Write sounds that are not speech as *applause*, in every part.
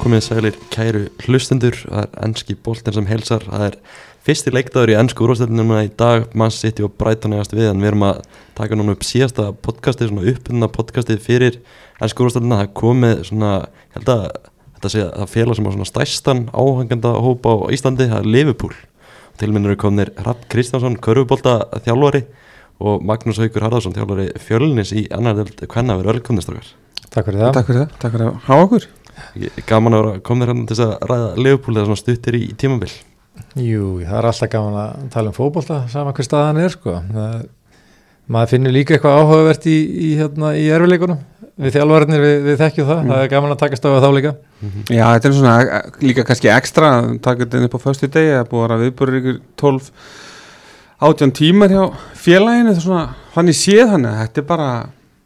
Komið sælir kæru hlustendur, það er ennski bólten sem helsar, það er fyrsti leikdagur í ennsku úrvastöldinum í dag, mann sitt og Brighton eigast við, en við erum að taka núna upp síðasta podcastið, svona uppbundna podcastið fyrir ennsku úrvastöldina, það er komið svona, held að þetta sé að það félag sem á svona stæstan áhenganda hópa á Íslandi, það er Liverpool, tilminnur er kominir Rapp Kristjánsson, körfubólta þjálfari og Magnús Haugur Harðarsson, þjálfari fjölnis í annar delt hvenna verið ölkundistrakar. Takk fyrir það. Takk fyrir það, takk fyrir að hafa okkur Gaman að koma þér hérna til að ræða Leopold eða svona stuttir í, í tímabill Jú, það er alltaf gaman að tala um fókbólta saman hver staðan er sko. Það, maður finnur líka eitthvað áhugavert í, í, hérna, í erfileikunum við þjálfvarnir við, við þekkjum það, mm. það er gaman að takast á þá líka. Mm -hmm. Já, þetta er svona e, líka kannski ekstra, taka þetta upp á föstu degi, það búið að viðbúrið ykkur 12 átján tímar hjá félaginu, það er svona hann í séð hann, þetta er bara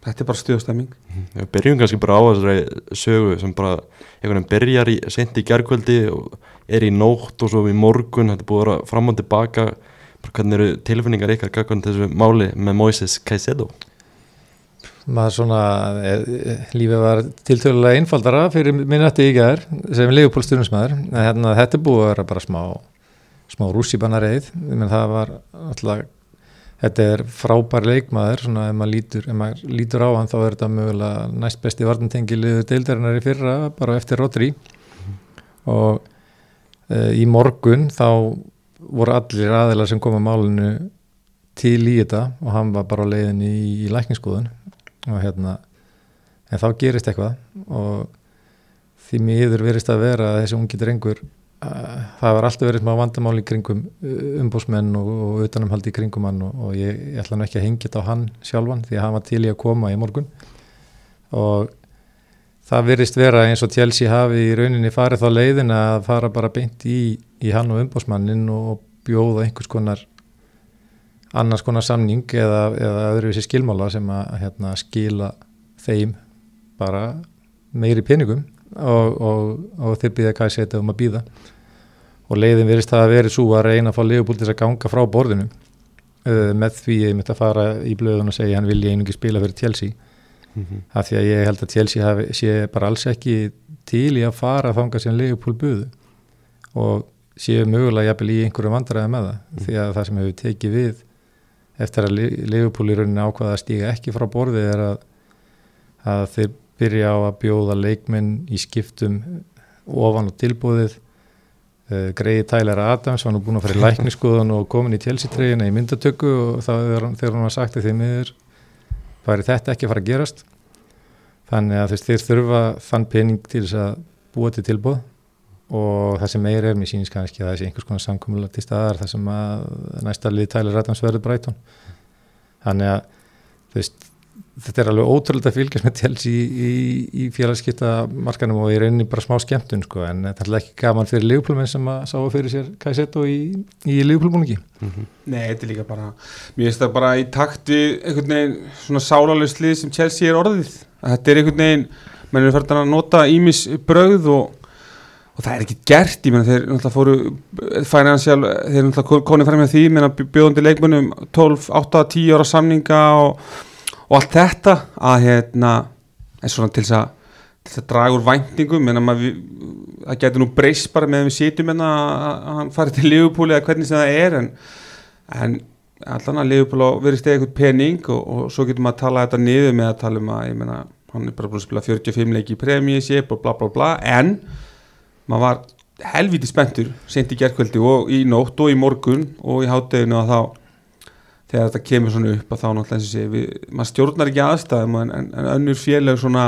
þetta er bara stuðstemming Við byrjum kannski bara á þessari sögu sem bara einhvern veginn byrjar í sent í gerðkvöldi og er í nótt og svo í morgun, þetta er búið að vera fram og tilbaka. Hvernig eru tilfinningar ykkar kakkan þessu máli með Moises Caicedo? maður svona e, lífið var tiltölulega einfaldara fyrir minnati í gæðar sem Leopold stjórnusmaður hérna, þetta er búið að vera bara smá smá rússipanna reið það var alltaf þetta er frábær leikmaður svona ef maður lítur, maður lítur á hann þá er þetta mögulega næst besti vartantengiluður deildarinnar í fyrra bara eftir Rodri mm. og e, í morgun þá voru allir aðeila sem kom að málinu til í þetta og hann var bara á leiðin í, í lækningskóðun og hérna en þá gerist eitthvað og því miður verist að vera að þessi ungi drengur það var alltaf verið smá vandamál í kringum uh, umbúsmenn og, og utanumhaldi í kringum hann og, og ég, ég ætla nú ekki að hengja þetta á hann sjálfan því að hann var til í að koma í morgun. Og það verist vera eins og Chelsea hafi í rauninni farið þá leiðin að fara bara beint í, í hann og umbúsmannin og bjóða einhvers konar annars konar samning eða, eða öðruvísi skilmála sem að hérna, skila þeim bara meiri peningum og, og, og þeir býða hvað setja um að býða og leiðin verist það að veri svo að reyna að fá Leopold að ganga frá borðinu uh, með því ég mitt að fara í blöðun og segja hann vil ég einungi spila fyrir Chelsea mm -hmm. af því að ég held að Chelsea hafi, sé bara alls ekki til í að fara að fanga sem Leopold buðu og séu mögulega jafnvel í einhverju vandræði með það mm. því að það sem hefur tekið við eftir að rauninni ákvaða að stíga ekki frá borði er að, að þeir byrja á að bjóða leikminn í skiptum ofan og tilbúðið uh, Greiði Tyler Adams var nú búin að fara í lækniskuðan og komin í tjelsitreyina í myndatöku og þá þegar hún var sagt að þeim yfir væri þetta ekki að fara að gerast. Þannig að þeir þurfa þann pening til þess að búa til tilbúð og það sem meir er, mér sýnist kannski að það sé einhvers konar samkomulega til staðar það sem að næsta lið Tyler Adams verður Breitón þannig að þú veist þetta er alveg ótrúlega að fylgjast með tels í, í, í félagskiptamarkanum og ég reynir bara smá skemmtun sko, en þetta er ekki gaman fyrir liðpluminn sem að sá fyrir sér Kajseto í, í liðplumúningi mm -hmm. Nei, þetta er líka bara mér finnst það bara í takt við einhvern veginn svona sálarlöslið sem Chelsea er orðið þetta er einhvern veginn mann er fært að nota ímis brauð og, og það er ekki gert ég menna þeir náttúrulega fóru financial, þeir náttúrulega konið fram með því menna bjóðandi leikmennum 12, 8, 10 ára samninga og og allt þetta að hérna er svona til þess að, til að draga úr væntingum það getur nú breyst bara með að við sýtum að, hann fari til Liverpool eða hvernig sem það er en, en allan að Liverpool verið stegið eitthvað pening og, og svo getur maður að tala þetta niður með að tala um að meina, hann er bara búin að spila 45 leiki í premjéship og bla bla bla en maður var helviti spenntur sent í gerðkvöldi og í nótt og í morgun og í hátteginu að þá þegar þetta kemur svona upp að þá náttúrulega sé við, maður stjórnar ekki aðstæðum en, en, en önnur félag svona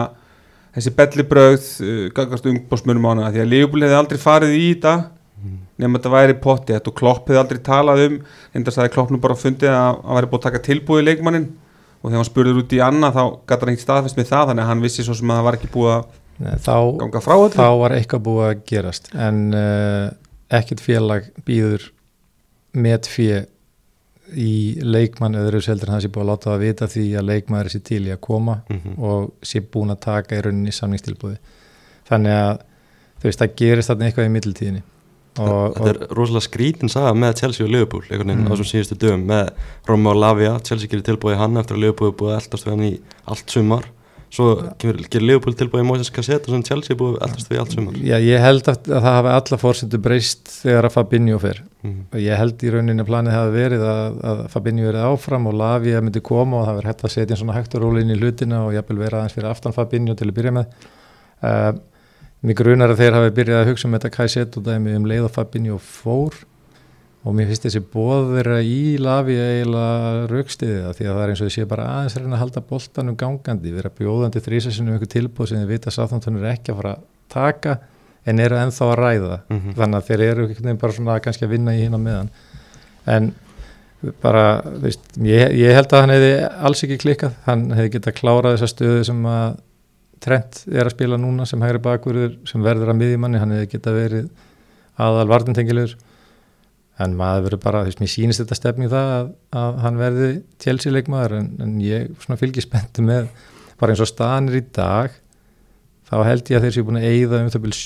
þessi bellibröð uh, gangast umbósmönum á hana því að Leopold hefði aldrei farið í þetta mm. nefnum að þetta væri potti og Klopp hefði aldrei talað um endast að Klopp nú bara fundið að hann væri búið að taka tilbúið leikmannin og þegar hann spurður út í annað þá gæti hann ekkert staðfest með það þannig að hann vissi svo sem að það var ekki búið að þá, ganga frá þetta þá var eitthvað búið að gerast en uh, ekkert félag býður með fyrir í leikmann öðru seldur hans er búin að láta það að vita því að leikmann er sér til í að koma mm -hmm. og sé búin að taka í rauninni samningstilbúði þannig að þú veist það gerist þarna eitthvað í middeltíðinni og, Þetta er rosalega skrítin saga með Chelsea og Liverpool einhvern veginn mm. á þessum síðustu dögum með Romeo Lavia, Chelsea gerir tilbúið hann eftir að Liverpool er búið að eldast við hann í allt sumar svo gerir Leopold tilbúið í Moses Cassetta sem Chelsea búið eldast við allt sumar. Já, ég held að, að það hafi alla fórsendu breyst þegar að Fabinho fer. Mm. og ég held í rauninni að planið hafi verið að, að Fabinho verið áfram og Lavia myndi koma og það verið hægt að setja svona hægt og róli inn í hlutina og jafnvel vera aðeins fyrir aftan Fabinho til að byrja með. Uh, Mér grunar að þeir hafi byrjað að hugsa um þetta Kajsett og dæmi um leið og Fabinho fór og mér finnst þessi bóð vera í Lavia eiginlega raukstiði það því að það er eins og sé bara aðeins að reyna að halda boltanum gangandi, vera bjóðandi þrísessinu um einhver tilbúð sem þið vita sáþántunur ekki að fara að taka en eru ennþá að ræða. Mhm. þannig að þeir eru bara svona kannski að vinna í hinn á meðan. En bara, veist, ég, ég held að hann hefði alls ekki klikkað, hann hefði getað klárað þessa stöðu sem að Trent er að spila núna sem hægri bakverður sem verður að miðjumanni, hann hefði getað verið aðal vartintengilegur en maður verður bara, þú veist, mér sýnist þetta stefni það að, að hann verði tjelsileikmaður en, en ég svona fylgir spenntu með, bara eins og staðanir í dag þá held ég að þeir séu búin að eigða um það byrjum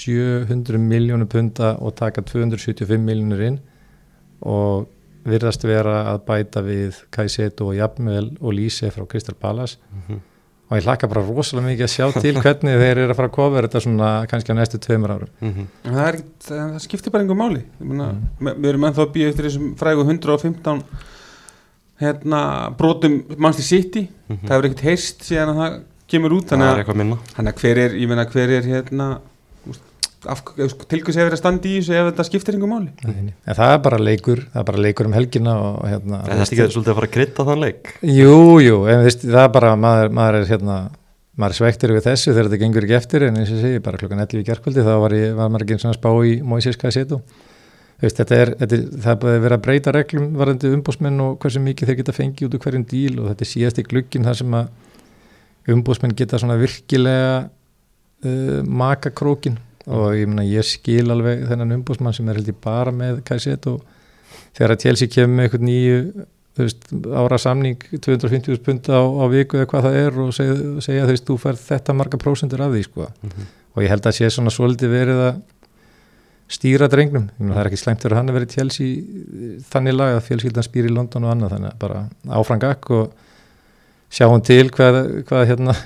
700 miljónu punta og taka 275 miljónur inn og virðast vera að bæta við Kajseto og Jafnvel og Lise frá Kristal Palace Mhm. Og ég hlakka bara rosalega mikið að sjá til *laughs* hvernig þeir eru að fara að kofra þetta svona kannski á næstu tveimur árum Mhm. En það, er, það, það skiptir bara einhver máli meina, Mm. Við erum ennþá að býja eftir þessum frægu 115 hérna, brotum mannstu City Mhm. það hefur ekkert heyrst síðan að það kemur út þannig er að, eitthvað minna þannig að hver er, ég meina hver er hérna tilkvæmst hefur að standa í þessu ef þetta skiptir einhver máli? En það er bara leikur það er bara leikur um helgina og hérna það er ekki svolítið að fara að krytta þann leik. Jú, jú, en veist, það er bara maður, maður er hérna maður er svektur við þessu þegar þetta gengur ekki eftir en eins og segi, bara klokkan 11 í gerkvöldi þá var, ég, var maður ekki eins og spá í Moises Kajseto veist, þetta er, þetta er það er búið að vera að breyta reglum varandi umbósmenn og hversu mikið þeir geta fengið út úr hverjum díl og þetta er síðast í glukkin þar sem að umbósmenn geta svona virkilega uh, maka krókin og ég meina ég skil alveg þennan umbósmann sem er held ég bara með Kajseto þegar að Chelsea kemur með eitthvað nýju veist, ára samning 250 pund á, á viku eða hvað það er og segja, segja þú veist, þú fær þetta marga prósendur af því sko. Mhm. og ég held að sé svona svolítið verið að stýra drengnum, það er ekki slæmt fyrir hann að vera í Chelsea þannig lag að fjölskyldan spýr í London og annað þannig að bara áfrangak og sjáum til hvað, hvað hérna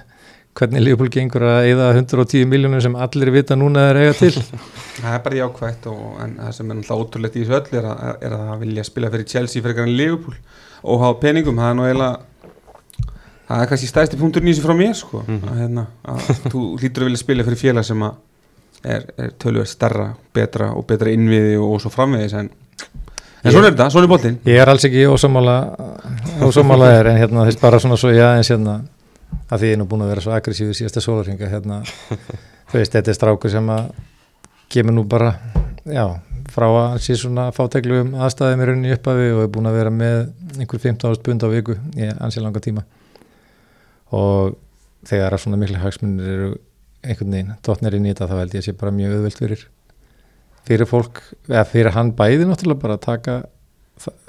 hvernig Leopold gengur að eyða 110 miljónum sem allir vita núna er eiga til. *laughs* Það er bara jákvægt og, það sem er náttúrulega ótrúlegt í þessu öll er að, er að vilja spila fyrir Chelsea fyrir en Liverpool. Og hafa peningum, það er nú eiginlega það er kannski stæðsti punkturinn í þessu frá mér sko, Mhm. að, hérna, að þú hlýtur að vilja spila fyrir félag sem að er, er tölvöld starra, betra og betra innviði og, og svo framvegis en, en svona er þetta, svona er boltinn Ég er alls ekki ósámála ósámála er en hérna þess bara svona svo ég aðeins hérna að því ég er nú búin að vera svo aggressífur síðasta sólarhinga hérna. *laughs* Þú veist þetta er strákur sem að kemur nú bara já frá að sé svona fáteglum aðstæðum í rauninni uppafi og er búin að vera með einhver 15 pund á viku í ansi langa tíma. Og þegar að svona miklu hagsmunir eru einhvern veginn tóttnir í þetta þá held ég að sé bara mjög auðvelt fyrir fyrir fólk, eða fyrir hann bæði náttúrulega bara að taka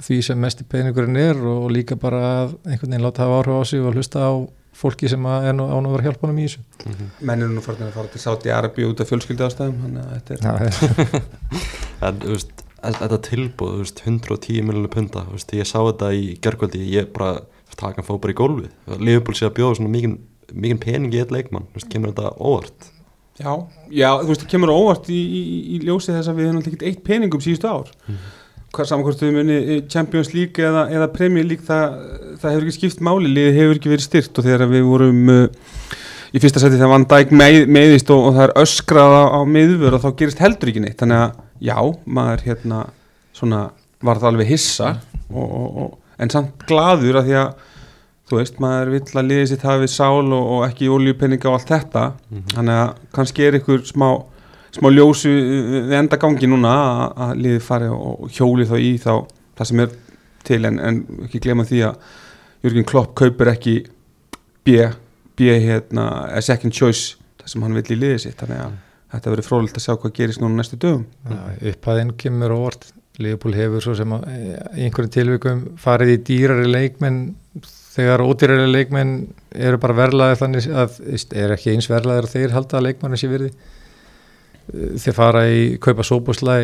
því sem mest í peningurinn er og líka bara að einhvern veginn láta hafa áhrif á sig og hlusta á fólki sem að er nú án að vera að hjálpa honum í þessu. Mhm. menn eru nú farin að fara til Saudi Arabi út af fjölskyldu ástæðum þannig að þetta er Já, *laughs* en þú veist, þetta tilbúð þú veist, 110 miljónu punta þú veist, ég sá þetta í gerkvöldi ég bara taka hann fóð bara í gólfið. Liverpool sé að bjóða svona mikið, mikið pening í eitt leikmann, þú veist, kemur þetta óvart? Já, já, þú veist, það kemur óvart í, í, í ljósi þess að við höfum ekkert eitt peningum síðustu ár. Hvað saman hvort við muni Champions League eða, eða Premier League það, það hefur ekki skipt máli, liðið hefur ekki verið styrt og þegar við vorum uh, í fyrsta seti þegar Van Dijk með, meðist og, og það er öskrað á, miðvör og þá gerist heldur ekki neitt. Þannig að já, maður hérna svona var það alveg hissa og, og, og, en samt gladur að því að þú veist, maður vill að liðið sitt hafi sál og, ekki oljupenninga og allt þetta. Þannig að kannski er ykkur smá, smá ljósu við enda gangi núna að, liðið fari og hjóli þá í þá það sem er til en, en ekki glema því að Jörgen Klopp kaupir ekki B, B hérna, a second choice það sem hann vill í liðið sitt. Þannig að þetta verður frólikt að sjá hvað gerist núna næstu dögum. Upphæðin kemur á óvart. Leopold hefur svo sem að, í einhverjum tilvikum farið í dýrari leikmenn. Þegar ódýrari leikmenn eru bara verlaðir þannig að er ekki eins verlaðir að þeir halda að leikmanni sé virði þeir fara í kaupa sóbúslæ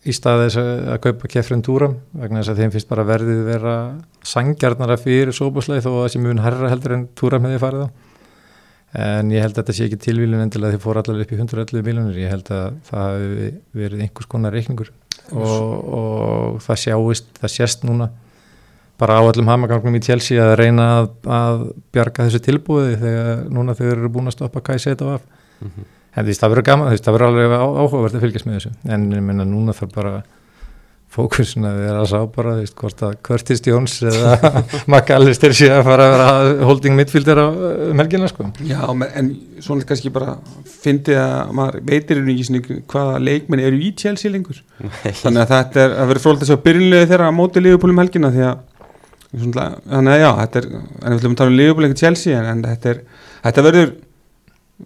í stað þess að kaupa kefrin túram vegna þess að þeim finnst bara verðið vera sangjarnara fyrir sóbúslæ þó að sé mun herra heldur en túram hefði farið á. En ég held að þetta sé ekki tilvílun endilega þeir fóru allar upp í 111 miljonir ég held að það hafi verið einhvers konar reikningur. Og, og það sjáist, það sést núna bara á allum hamagangnum í Chelsea að reyna að, að bjarga þessu tilbúði þegar núna þau eru búin að stoppa Kajseta af. Mm -hmm. En því það verður gaman, veist, það verður alveg áhugavert að fylgjast með þessu, en ég menna núna þarf bara fókusin að vera að sá bara, veist, hvort að Curtis Jones eða *laughs* McAllister sé að fara að vera holding midfielder á um helgina, sko. Já, men- en svona kannski bara fyndið að maður veitir í sinni hvaða leikmenn eru í Chelsea lengur. Þannig að þetta er að vera frólægt að sjá byrjunlega þeirra á móti Liverpool um helgina því að svona, þannig að já, þetta er en við ætlum að tala um Liverpool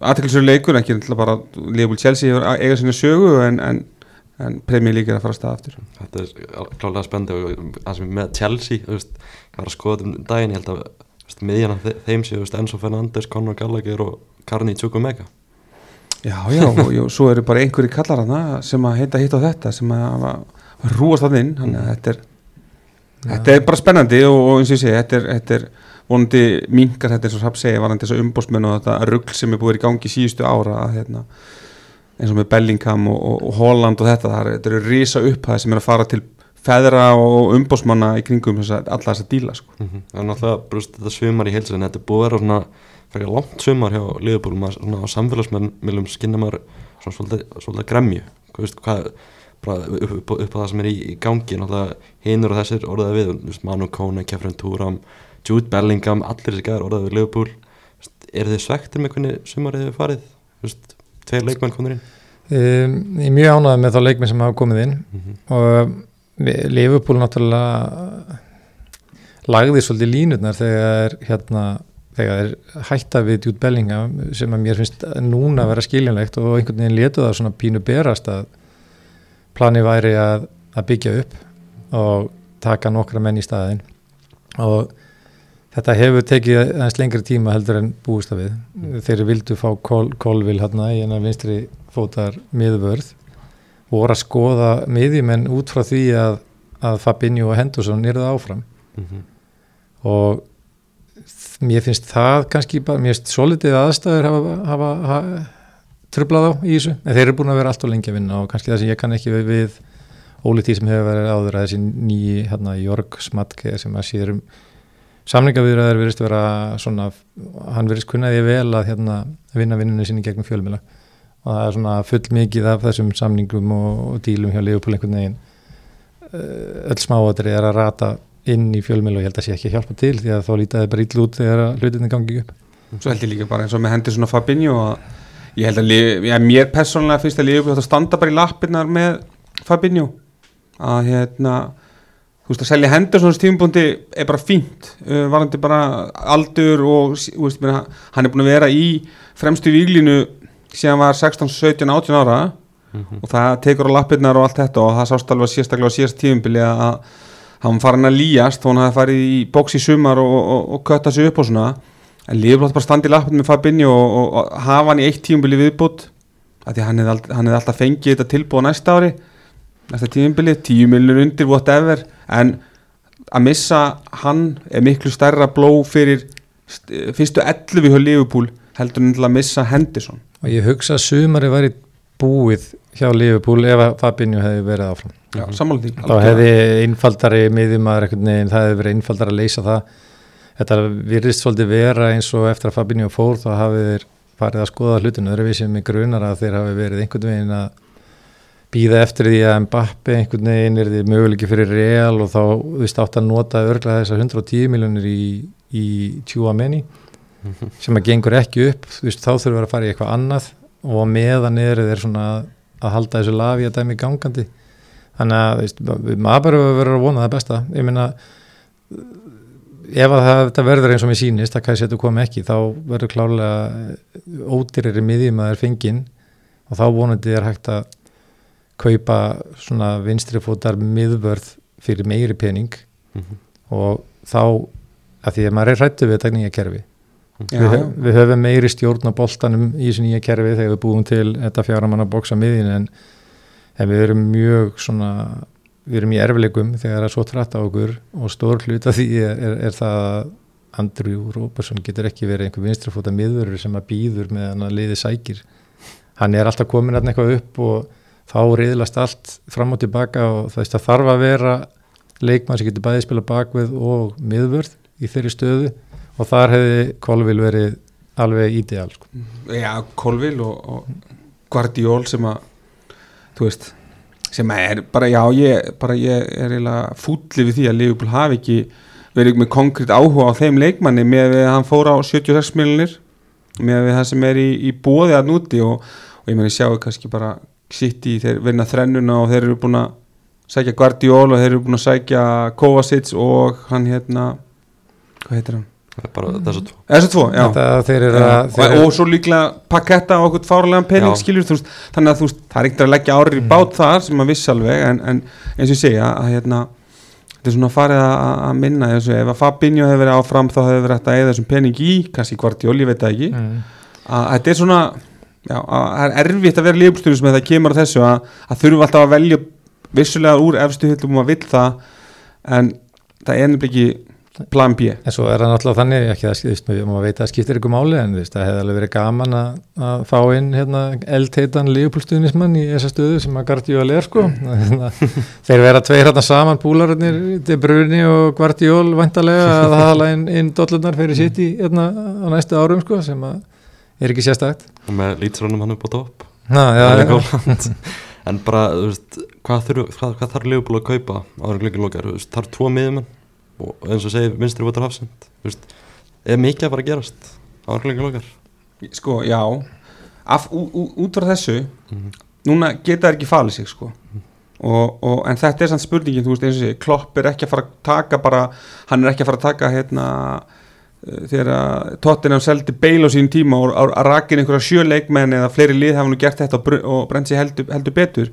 aðteklisur leikur, ekki bara Liverpool Chelsea hefur að eiga sinni sögu en, en, en Premier League er að fara að staða aftur. Þetta er klálega spendi og það sem er með Chelsea, þú veist, ég var að skoða þetta um daginn, ég held að þú veist, miðjan af þe- þeim séu, Enzo Fernandes, Conor Gallagher og Karni Tjukumega Já, já, og, og svo eru bara einhverju kallar hana sem að heita hitt á þetta sem að rúast inn. Þannig að þetta er, þetta er bara spennandi og, og eins og ég segi, þetta er, þetta er vonandi minkar þetta eins og Rapp segja varandi þessu umbósmenn og þetta rugl sem er búið í gangi síðustu ára að, hérna, eins og með Bellingham og, og, og Holland og þetta, það þetta eru risa upphæði sem er að fara til feðra og umbósmanna í kringum þessa, alla þessa díla sko. Mhm. Það er náttúrulega brúst þetta sumar í heilsin þetta er búið að vera svona fyrir langt sumar hjá svona á samfélagsmiðlum skinna maður svona svolítið, svolítið gremju veist, hvað, upp, upp, upp á það sem er í, í gangi hinur og þessir orðaði við Manu Kone, Kefren Túram Jude Bellingham, allir þessi gæðar orðaði við Liverpool. Eru þið svektir með hvernig sumarið hefur farið? Þú veist, tveir leikmenn konur inn. Um, ég er mjög ánægð með þá leikmið sem hafa komið inn. Mm -hmm. og við- Liverpool náttúrulega lagði svolítið línutnar þegar hérna þegar þeir hætta við Jude Bellingham sem að mér finnst núna að vera skiljanlegt og einhvern veginn letu það svona pínu berast að plani væri að, að byggja upp og taka nokkra menn í staðin og þetta hefur tekið aðeins lengri tíma heldur en búist að við. Þeir vildu fá Kol, Kolvil hérna í hennar vinstri fótar miðvörð. Voru að skoða miðjumenn út frá því að, að Fabinho og Henderson eru áfram. Mhm. og þ- mér finnst það kannski bara, mér finnst solidið aðstæður hafa, hafa, hafa trublað á í þessu, en þeir eru búin að vera allt og lengi að vinna og kannski það sem ég kann ekki við, við ólítið sem hefur verið áður að þessi nýji hérna Jörg Smatke sem að sér um samlingaviðræður verist vera svona, hann verist kunnaði vel að hérna vinna vinnunni sinni gegnum fjölmjöla og það er svona full mikið af þessum samningum og, og dílum hjá Leopold einhvern veginn. Eh, öll smáatri er að rata inn í fjölmjöla og ég held að sé ekki að hjálpa til því að þá lítaði bara ítl út þegar að hlutinni gangi upp. Svo held ég líka bara eins og með hendur svona Fabinho að ég held að já, mér persónulega finnst að að standa bara í lappirnar með Fabinho. Að hérna þú veist að selja hendur svona tímubúndi er bara fínt uh, varandi bara aldur og veist, meina, hann er búin að vera í fremstu výglinu síðan var 16, 17, 18 ára Mhm. og það tekur á lappirnar og allt þetta og það sást alveg sérstaklega á síðast tímumbili að hann farin að líjast þó hann hafi farið í bóks í sumar og, og, og kötta sig upp og svona en átti bara að standa í lappirnar með Fabinho og, og, og hafa hann í eitt tímumbili viðbútt að því hann hefði alltaf fengið þetta tilbúið næsta ári næsta tímumbili, tíu miljonur undir whatever, en að missa hann er miklu stærra bló fyrir st- fyrstu 11 hjá Liverpool heldur en til að missa Henderson. Og ég hugsa að sumari væri búið hjá Liverpool ef að Fabinho hefði verið áfram. Já, því. Þá hefði einfaldari miðjumæður einhvern veginn, það hefði verið einfaldari að leysa það. Þetta virðist svolítið vera eins og eftir að Fabinho fór þá hafið þeir farið að skoða hlutinu öðruvísið með grunar að þeir hafi verið einhvern veginn að býða eftir því að Mbappi einhvern veginn er því möguleiki fyrir Real og þá veist átt að nota örglega þessar 110 miljonir í, í Tjúameni *laughs* sem að gengur ekki upp veist þá þurfur að fara í eitthvað annað og meðan eru þeir svona að, halda þessu lafi að dæmi gangandi. Þannig að þú veist, við- maður bara verður að vona það besta. Ég meina ef að það, þetta verður eins og mér sýnist að Kajsetu kom ekki þá verður klálega ódýrari miðjum að er fengin og þá vonandi er hægt að kaupa svona vinstri fótar miðvörð fyrir meiri pening Mhm. og þá að því að maður er hrættu við þetta nýja kerfi Já, við, já. höf, við höfum meiri stjórn á boltanum í þessu nýja kerfi þegar við búum til þetta fjaramanna bóksa miðin en, en við erum mjög svona við erum í erfileikum þegar það er svo trætt á okkur og stór hluta því er, er, er það Andrew Robertson getur ekki verið einhver vinstrafóta miðurur sem að býður með hann að liði sækir hann er alltaf komin að eitthvað upp og þá reyðlast allt fram og tilbaka og það þarf að vera leikmann sem getur bæðið spila bakvið og miðvörð í þeirri stöðu og þar hefði Kolvil verið alveg ídeal sko. Já, Kolvil og, og Guardiol sem að þú veist sem er bara, já, ég, bara ég er fúllið við því að Liverpool hafi ekki verið með konkrétt áhuga á þeim leikmanni með að hann fór á 76 miljonir með það sem er í, í bóði að núti og, og ég meni sjáu kannski bara sitt í þeir vinna þrennuna og þeir eru búin að sækja Guardiol og þeir eru búin að sækja Kovacic og hann hérna hvað heitir hann? bara þessu tvo þessu tvo, já þeir eru að, þeir og, og svo líklega paketta á okkur fárlega pening skiljur, þú veist, þannig að þú veist, það er ekkert að leggja árið í mm. bát þar sem að viss alveg en, en eins og ég segja að hérna þetta er svona farið að, að minna þessu ef að Fabinho hefur verið áfram þá hefur verið þetta eða þessum pening í, kannski hvort ég veit það ekki mm. að þetta er svona já, að það er erfitt að vera lífstyrjus með það kemur á þessu að, að þurfum alltaf að velja vissulega úr efstu hyllum að vill það en það er nefnilega ekki plan B. En svo er það náttúrulega þannig ekki að skipta, maður veit að það skiptir ykkur máli en það hefði alveg verið gaman að, að fá inn hérna, eldheitan lífepólstuðnismann í þessa stöðu sem að Guardiol er sko. Hérna, þeir vera tveir hérna saman búlararnir, De Bruyne og Guardiol vantarlega að hala inn, inn dollunar fyrir sitt í hérna á næstu árum sko sem að er ekki sérstakt? Og með lýtsrönum hann upp á topp. *laughs* En bara, veist hvað, þurf, hvað, hvað þarf lífepól að kaupa áður glöggin lokar, þarf tvo miðumenn og eins og segir vinstri votar hafsend. Er mikið að fara að gerast árlega lokar sko já. Af, ú, ú, út frá þessu mm -hmm. núna geta það ekki falið sig sko. Mm og, og, en þetta er sann spurningin þú veist eins og segir, Klopp er ekki að fara að taka bara, hann er ekki að fara að taka hérna uh, þegar Tottenham seldi beil á sín tíma og að rakin einhverja sjöleikmenn eða fleiri lið hafa nú gert þetta og, og brent sér heldur, heldur betur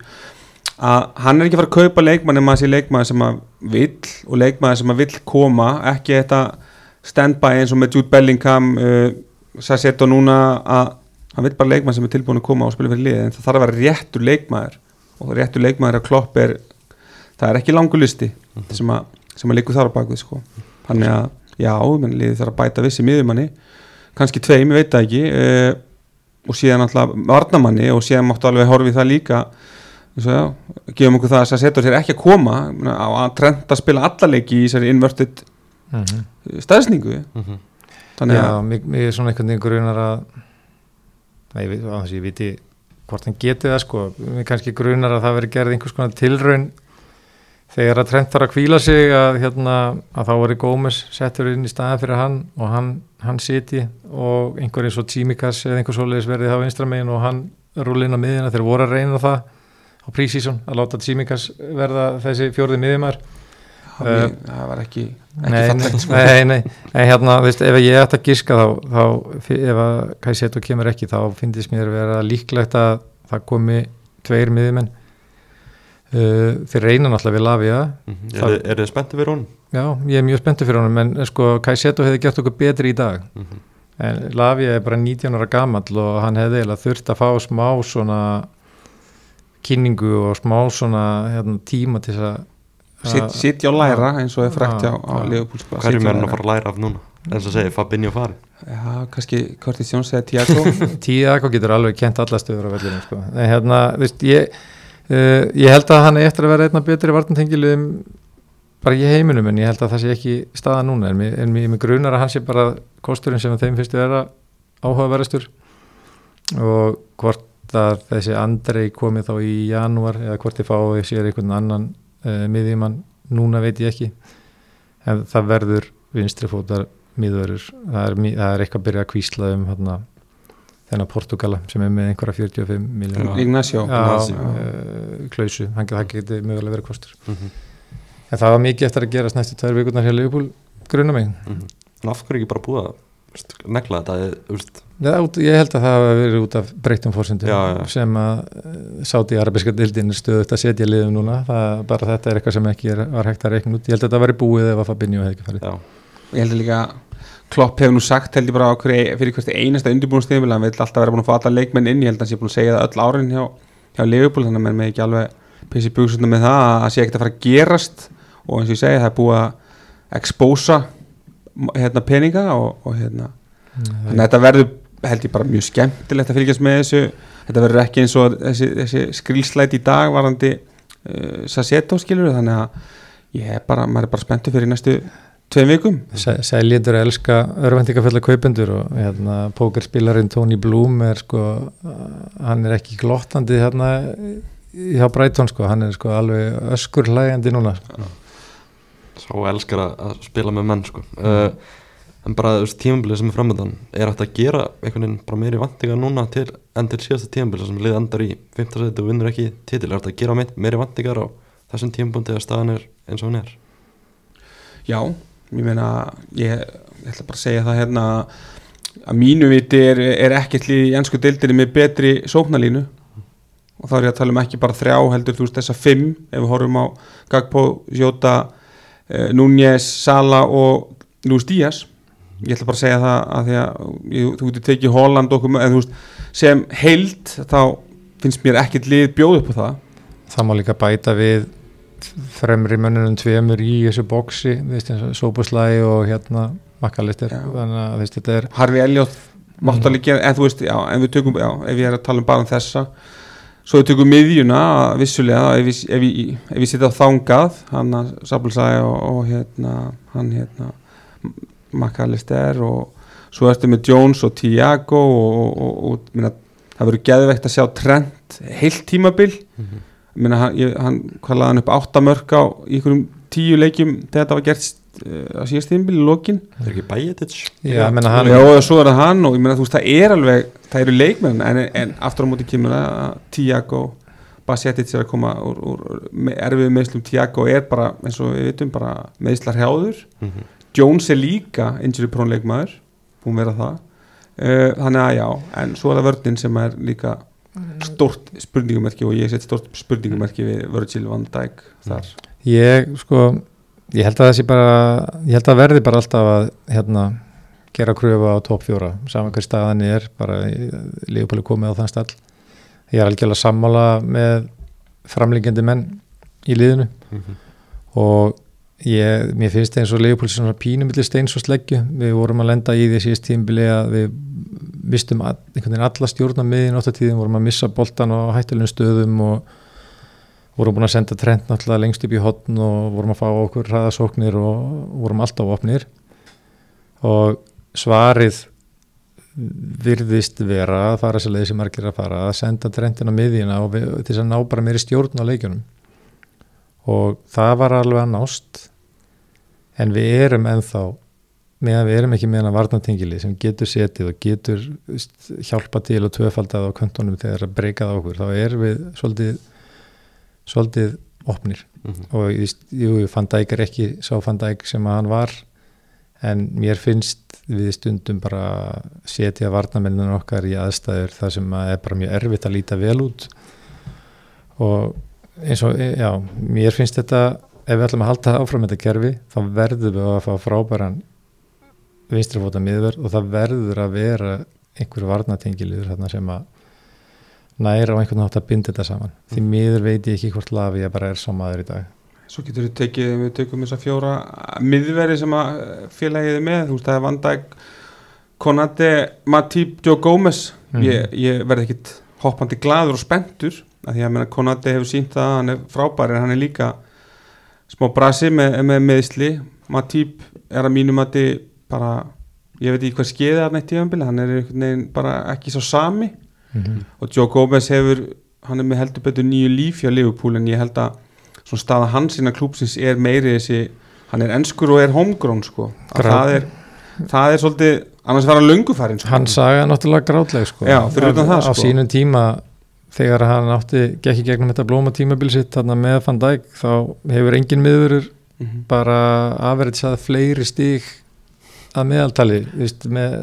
að hann er ekki að fara að kaupa leikmann en maður sé leikmann sem að vill og leikmann sem að vill koma ekki þetta stand-by eins og með Jude Bellingham uh, Sassetto núna að hann vill bara leikmann sem er tilbúin að koma og spila fyrir lið en það þarf að vera réttur leikmann og réttur leikmann að klopp er það er ekki langu listi mm -hmm. sem að, að líku þar á bakvið sko. þannig að já, menn liði þarf að bæta vissi miðumanni, kannski tveim, ég veit það ekki. Uh, og síðan alltaf varnamanni og síðan máttu alveg horfið það líka. Já, gefum okkur það að það setur sér ekki að koma. Á að trenda að spila allalegi í þessari inverted mm -hmm. staðsningu mm -hmm. þannig að Já, mér, mér er svona einhvern veginn grunar að það ég veit, að ég viti hvort hann geti það sko. Mér kannski grunar að það veri gerð einhvers konar tilraun þegar að trend þarf að kvíla sig að, hérna, að þá veri Gómez settur inn í staðan fyrir hann og hann, hann siti og einhver eins og Tímikas eða einhver svoleiðis verði þá einstramegin og hann rúlin á miðina þegar voru að reyna það á prísísón að láta Tsimikas verða þessi fjórði miðjumar uh, það var ekki, ekki nei, fallegt sko. nei, nei, nei, hérna, veist, ef ég ætti að giska þá, þá ef að Kajseto kemur ekki, þá finnst mér vera líklegt að það komi tveir miðjumenn uh, þeir reyna náttúrulega við Lavia mm -hmm. Er þið spenntið fyrir honum? Já, ég er mjög spenntið fyrir honum en sko, Kajseto hefði gert okkur betri í dag mm -hmm. en Lavia er bara 19 ára gammal og hann hefði þurft að fá smá svona kynningu og smá svona hérna, tíma til að Sittja og læra eins og er frækt á, á Leopold sko, Hverjum er hann að fara að læra af núna? eins og segi Fabinho fari Já, kannski Kortis Jóns eða Tiago *laughs* Tiago getur alveg kent alla stöður á vellinu sko. en hérna, veist, ég uh, ég held að hann er eftir að vera einna betri vartantengiluðum bara í heiminum en ég held að það sé ekki staða núna. En mér, en mér grunar að hann sé bara kosturinn sem þeim að vera áhugaverðastur og hvort að þessi Andrei komi þá í janúar eða hvort þið fái sér einhvern annan uh, miðjumann, núna veit ég ekki. En það verður vinstrifótar miðverður það er, það er eitthvað að byrja að kvísla um hérna, þennan Portugala sem er með einhverja 45 miljóna Ignacio uh, klausu, hann getur mögulega verið kostur. Mm -hmm. en það var mikið eftir að gerast næstu tvær vikurnar hjá Leopold grunna mig. Mm -hmm. En af hverju ekki bara búið að negla þetta Já, ég held að það hafa verið út af breytum fórsendum sem að eh, sátt í arabiska dildin stöðut að setja liðum núna. Það, bara þetta er eitthvað sem ekki er, var hægt að reikna út. Ég held að þetta var í búið ef að Fabinho hefði ekki farið. Já. Ég held að líka Klopp hefur nú sagt held ég bara hverju, fyrir hverstu einasta undirbúinustíðum hann vil alltaf vera búin að fá alla leikmenn inn ég held að hann sé búin að segja það öll árin hjá, hjá Liverpool þannig að mann með ekki alveg pissi búið með það að það sé ekkert að fara að gerast. Og eins og ég segi það er búið að expósa hérna, peninga og, og hérna. Þannig að þetta verður held ég bara mjög skemmtilegt að fylgjast með þessu. Þetta verður ekki eins og þessi, þessi skrilslæt í dag varandi uh, Sasseto skilur þannig að ég er bara, maður er bara spenntur fyrir næstu tveim vikum. Seljendur elska örvendingafella kaupendur og hérna, pókerspilarinn Tony Bloom er sko, hann er ekki glottandi hérna hjá Breitón sko, hann er sko alveg öskur hlægandi núna sko. Sá elskar að, að spila með menn sko. Uh, en bara veist tímabilið sem er framöndan er hægt að gera einhvern veginn bara meiri vantinga núna til, enn til síðasta tímabilið sem lið endar í 15. seti og vinnur ekki titil? Er hægt að gera meiri, vantingar á þessum tímabundi að staðan er eins og hún er? Já, ég meina ég, ég ætla bara að segja það hérna að mínu viti er, er ekkert lið í ennsku deildinni með betri sóknalínu og þá er ég að tala um ekki bara þrjá heldur þú veist þessa fimm ef við horfum á Gagpo, Jota eh, Núñez, Sala og Lúis Díaz. Ég ætla bara að segja það að því að ég, þú getur tekið Holland okkur en þú veist sem heild þá finnst mér ekkert lið bjóð upp á það. Það má líka bæta við fremri mönnunum tveimur í þessu bóksi sóbuslægi og hérna makkalistir þannig að veist, þetta er Harfi Elliot mátt að líka en þú veist, já, en við tökum, já, ef ég er að tala um bara um þessa. Svo við tökum miðjuna vissulega, ef við, ef við, ef við setja á þangað hann að Sabulsæði og, og hérna hann hérna Makkalister og svo ertu með Jones og Tiago og, og, og minna, það verður geðveikt að sjá trend heilt tímabil. Mm -hmm. Minna, hann, ég, hann hvað laði hann upp áttamörk á einhverjum tíu leikjum þegar þetta var gert uh, á síðast tímabil í lokin? Það er ekki Bajetić Já, menna hann Já, og svo er það hann og ég meina þú veist það er alveg það eru leikmenn en, en aftur á móti kemur það að Tiago Basetic er að koma úr, úr erfið meðslum Tiago er bara eins og við veitum bara meðslar hjáður. Mm -hmm. Jones er líka injury prone leikmaður búin vera það. Uh, þannig að já, en svo er það vördin sem er líka stort spurningumerki og ég set stort spurningumerki við Virgil van Dijk þar. Ég, sko, ég held að það sé bara ég held að verði bara alltaf að hérna, gera kröfu á top 4 saman hver staðan er, bara Leopold komið á þann stall. Ég er algjörlega sammála með framlíkjandi menn í liðinu. Mm -hmm. og ég, mér finnst eins og Leopold svona pínumillir steins og sleggju. Við vorum að lenda í því síðast tímbili að við mistum einhvern veginn alla stjórna miðin áttartíðin, vorum að missa boltan á hættilegum stöðum og vorum búin að senda trend náttúrulega lengst upp í hotn og vorum að fá okkur hraðasóknir og vorum alltaf opnir. Og svarið virðist vera að fara sér leið sem margir að fara að senda trendin á miðjina og við, til þess að ná bara meiri stjórn á leikjunum. Og það var alveg að nást en við erum ennþá meðan við erum ekki með hana varnatingili sem getur setið og getur hjálpa til og tvöfaldað á kontónum þegar að breykað á okkur, þá erum við svolítið svolítið opnir mm -hmm. og jú, fann dæk er ekki sá fann dæk sem að hann var en mér finnst við stundum bara setja varnamenninu okkar í aðstæður þar sem að er bara mjög erfitt að líta vel út og eins og, já, mér finnst þetta ef við ætlum að halda áfram þetta kerfi þá verðum við að fá frábæran vinstrifóta miðverð og það verður að vera einhverju varnatengiliður þarna sem að næra á einhvern nátt að binda þetta saman. Því miður veit ég ekki hvort lafi ég bara er samaður í dag. Svo getur við tekið, við tökum þess að fjóra miðveri sem að félagið er með, þú veist það er Vandag Konate, Matip, Joe Gomez. Mm. ég, ég verði ekkit hoppandi gladur og spendur að því að Konate hefur sínt það, hann er frábær en hann er líka smá brasi með, með meðsli, Matip er að mínum að þið bara ég veit ekki hvað skeiði að nætti tíðanbili hann er einhvern veginn bara ekki svo sami mm -hmm. og Joe Gomez hefur hann er með heldur betur nýju líf hjá Liverpool en ég held að svona staða hans innan klúpsins er meiri þessi hann er ennskur og er homegrown sko það er, það er svolítið annars verða löngufærin sko. hann sagði náttúrulega grátleg sko Já, það, á sko. sínum tíma þegar hann átti gekki gegnum þetta blóma tímabil sitt með Van Dijk þá hefur engin miðurur mm -hmm. bara afverðisað fleiri stík að meðaltali víst, með,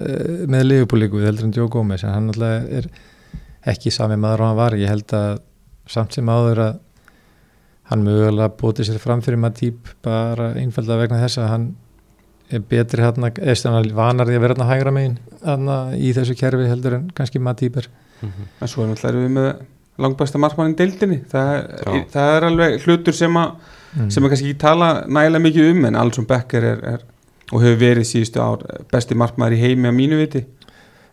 með liðupólíku heldur en Joe Gomez en hann alltaf er ekki sami maður og hann var. Ég held að samt sem áður að hann mögulega bóti sér fram fyrir maður típ bara einfalda vegna þess að hann er betri hann eða vanar því að vera hann að hægra megin í þessu kerfi heldur en kannski maður típar mm -hmm. en svo er náttúrulega við með langbæsta margmannin deildinni það, það er alveg hlutur sem að mm. sem að kannski ekki tala nægilega mikið um en Alson Becker er, er og hefur verið síðustu ár besti markmaður í heimi að mínu viti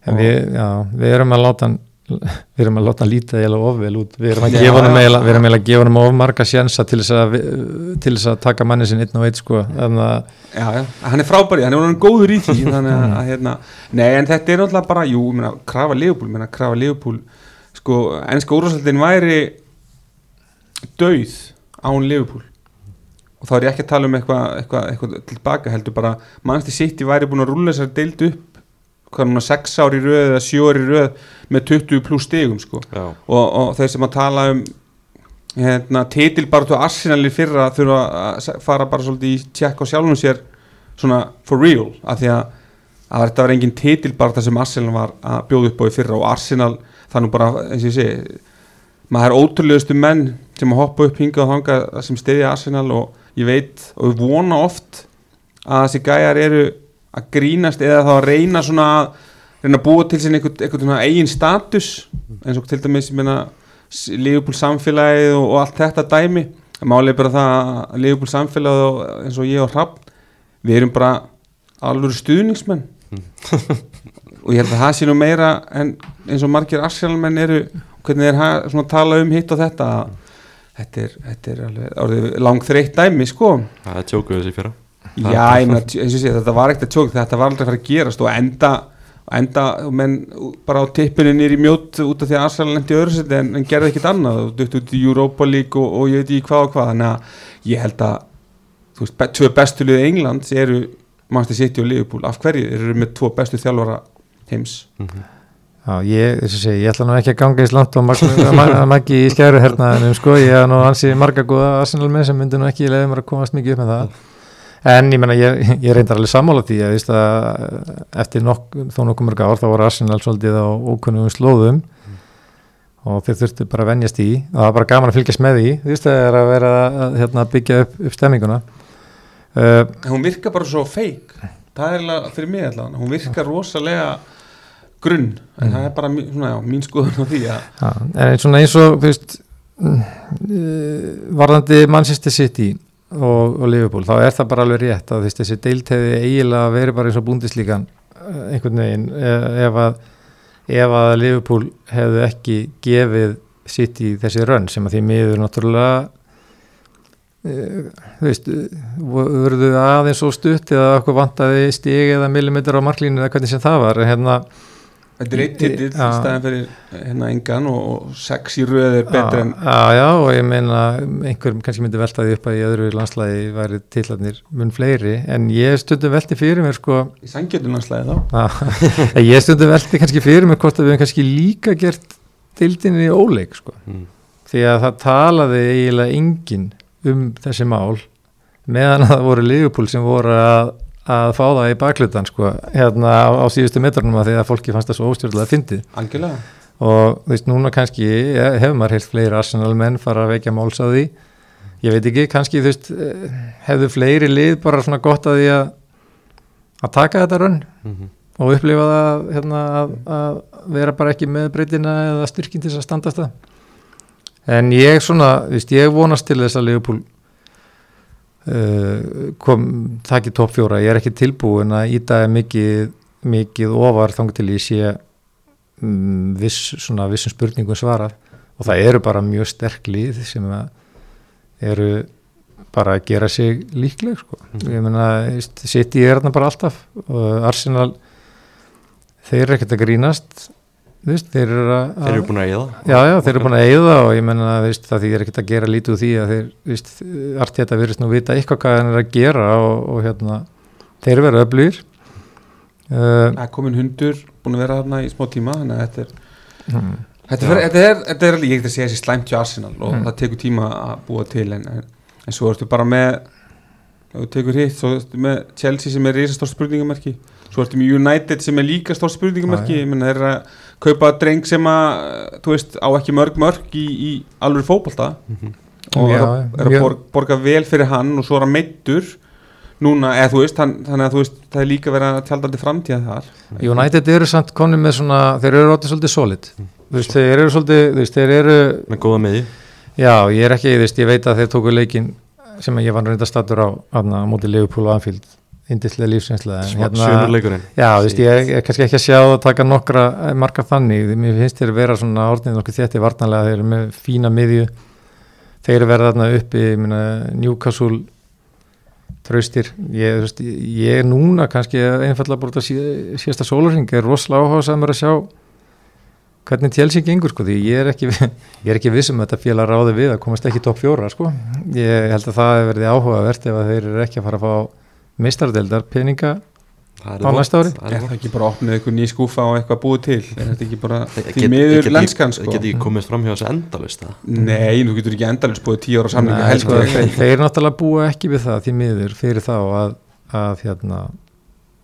En við, já, við erum að láta hann við erum að láta hann líta eiginlega of vel út. Við erum að gefa hann? við erum að gefa hann of marga sjensa til þess að til þess að taka manni sinn einn og einn sko. En að Já, já, hann er frábæri, hann er orðinn góður í því *laughs* þannig að, að hérna, nei en þetta er náttúrulega bara, jú, ég meina, krafa Leopold meina, krafa Leopold, sko ennska úrvarsaldin væri dauð án Leopold. Og þá er ég ekki að tala um eitthvað eitthva, eitthva tilbaka heldur bara mannstu sitt í væri búin að rúlla þessar deild upp hvað núna 6 ári röð eða 7 ári röð með 20 pluss stegum sko. Og, og þeir sem að tala um hérna, titilbaratu Arsenal í fyrra þurfa að fara bara svolítið í tjekk á sjálfum sér svona for real af því að, að þetta var engin titilbarata sem Arsenal var að bjóða upp á í fyrra og Arsenal það er nú bara eins og ég segi maður er ótrúlegustu menn sem að hoppa upp hingað og hanga sem stiðja Arsenal og ég veit og við vona oft að þessi gæjar eru að grínast eða þá að reyna svona að reyna að búa til einhvern svona eigin status eins og til dæmis Leopold samfélagið og, og allt þetta dæmi. Málið er bara það að Leopold samfélagið og, eins og ég og Hrafn við erum bara alveg stuðningsmenn. *laughs* Og ég held að það sé nú meira en eins og margir Arsenalmenn eru hvernig þeir ha- svona tala um hitt og þetta þetta er, þetta er alveg orðið langþreytt dæmi sko. Það er tjókuð þessi fyrra Já, ég meina, eins og sé, þetta var ekkert að tjók þetta var aldrei að fara að gerast og enda enda, menn bara á tippinu nýri mjótt út af því að Arsenal lendi í öðru seti en, en gerði ekkert annað og dutt út í Europa League og, og ég veit ekki hvað og hvað. Þannig að ég held að þú veist, be, tvö bestu liðið Englands eru Manchester City og Liverpool, af hverju? Eru með tvo bestu þjálfara heims. Já, ég, þess að segja, ég ætla nú ekki að ganga eins langt og maggi í skæru hernaðinum sko, ég hef nú ansi marga góða Arsenal með sem myndi nú ekki leiði mér að komast mikið upp með það en ég menna, ég, ég reyndar alveg sammála því að, að eftir nokk, þó nokkuð mörg ár þá voru Arsenal svolítið á ókunnum slóðum og þeir þurftu bara að venjast í og það var bara gaman að fylgjast með því veist að það er að vera að hérna, byggja upp, upp stemminguna. Uh, hún virkar bara svo feik. Það er alveg fyrir mig allavega. Hún virkar rosalega grunn. En það er bara svona, já, mín skoðun á því að en eins svona eins og veist, mm, eh, varðandi Manchester City og, og Liverpool, þá er það bara alveg rétt að veist, þessi deilteði eiginlega verið bara eins og búndislíkan einhvern veginn eh, ef að, ef að Liverpool hefðu ekki gefið City þessi rönn sem að því miður náttúrulega eh, þú veist verðu aðeins svo stutt eða okkur vantaði stig eða millimetrar á marklínu eða hvernig sem það var en hérna Þetta er eitt titill í Já. staðin fyrir hérna engan og, sex í röð er betur en Já, já, og ég meina einhver kannski myndi velta því upp að í öðru landslæði væri tillarnir mun fleiri en ég stundum velti fyrir mér sko í sangjötunanslæði þá að *laughs* ég stundum velti kannski fyrir mér hvort að við höfum kannski líka gert dildinni í óleik sko mm. því að það talaði eiginlega enginn um þessi mál meðan að það voru Liverpool sem voru að, að fá það í baklutan sko hérna á, á síðustu metrunum að því að fólki fannst það svo óstjórnlega fyndið. Algjörlega. Og þú veist núna kannski hefur maður heilt fleiri Arsenal menn fara að vekja máls á því. Ég veit ekki, kannski þú veist hefðu fleiri lið bara svona gott að því að að taka þetta rönn Mm og upplifa það hérna, að, að vera bara ekki með breytina eða styrkin til þess að standast það. En ég svona, þú veist, ég vonast til þess að Leopold uh, kom, taki topp fjóra. Ég er ekki tilbúin að íta mikið, mikið ofar þang til ég sé um, viss, svona vissum spurningum svarað. Og það eru bara mjög sterk lið sem eru bara að gera sig líkleg sko. ég meina, City er þarna bara alltaf og Arsenal þeir eru ekkert að grínast veist, þeir eru að Þeir eru búin að eða já, já, þeir eru búin að eyða og ég menna þú veist, það þýðir ekkert að gera lítið úr því að þeir, veist, allt þetta virðist nú vita eitthvað hvað hann er að gera og, og hérna, þeir eru verið öflugir uh, það er komin hundur búin að vera þarna í smá tíma þannig að þetta er hmm. Þetta er, þetta, er, þetta er, ég get að segja þessi slæmt hjá Arsenal og Mm. það tekur tíma að búa til en, en, en svo ertu bara með þú tekur hitt, svo ertu með Chelsea sem er risastór spurningamarki svo ertu með United sem er líka stór spurningamarki ég menna þeir eru að kaupa dreng sem að, þú veist, á ekki mörg mörg í, í alveg fótbolta og Já, er, að- er borga, borga vel fyrir hann og svo er að meittur núna, eða þú veist, hann, þannig að þú veist það er líka verið að tjaldandi framtíða þar. United eru samt konum með svona þeir eru ráttið svolítið solid. Þú veist, þeir eru svolítið, þú veist, þeir eru Með góða meði já, ég er ekki, þú veist, ég veit að þeir tóku leikin sem ég var reynda stattur á, aðna, á móti Leopold og Anfield indislega lífsinslega hérna, já, þú veist, ég er kannski ekki að sjá að taka nokkra eh, marga þannig, mér finnst þér vera svona orðin nokkuð þétti vartanlega, þeir eru með fína miðju, þeir verða þarna uppi, Newcastle traustir, ég, veist, ég er núna kannski einfallega út að sí- síðasta sólarring er rosalega áhugaðsamur að sjá hvernig tjelsi gengur sko því ég er ekki, *laughs* ég er ekki vissum að þetta félag ráði við að komast ekki í topp fjóra sko. Ég held að það hefur verið áhugavert ef að þeir eru ekki að fara að fá mistardeldar peninga Á næsta ári? Er það ekki bara opnið eitthvað ný skúfa og eitthvað búið til? Er þetta ekki bara því miður lenskan Það sko? geti ekki komist fram hjá þessu endalist það Nei, þú getur ekki endalins búið tíu ára samlinga sko, þeir, náttúrulega búa ekki við það því miður fyrir þá að, að, hérna,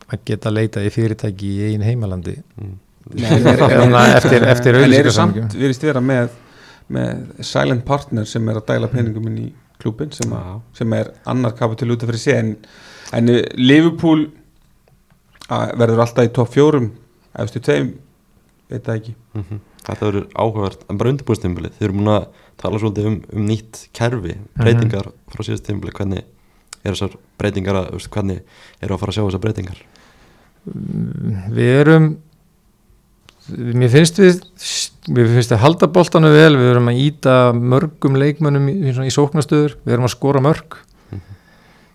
að geta leita í fyrirtæki í einn heimalandi Mm. Að *laughs* eftir, eftir En eru samt verist vera með, með silent partner sem er að dæla peningum inn í klubin sem, að, sem er annar kapitil út af fyrir sig en, en eh, Liverpool að verður alltaf í topp fjórum efstu tveim, veit það ekki. Mhm. Þetta verður áhugavert. En bara undirbúinstímbili Þið eru múin að tala svolítið um, um nýtt kerfi Breytingar frá síðast tímbili Hvernig er þessar breytingar að, veist, Hvernig eru að fara að sjá þessar breytingar? Við erum mér finnst við mér finnst við halda boltanu vel. Við erum að íta mörgum leikmönnum í, í, sóknastöður, við erum að skora mörg.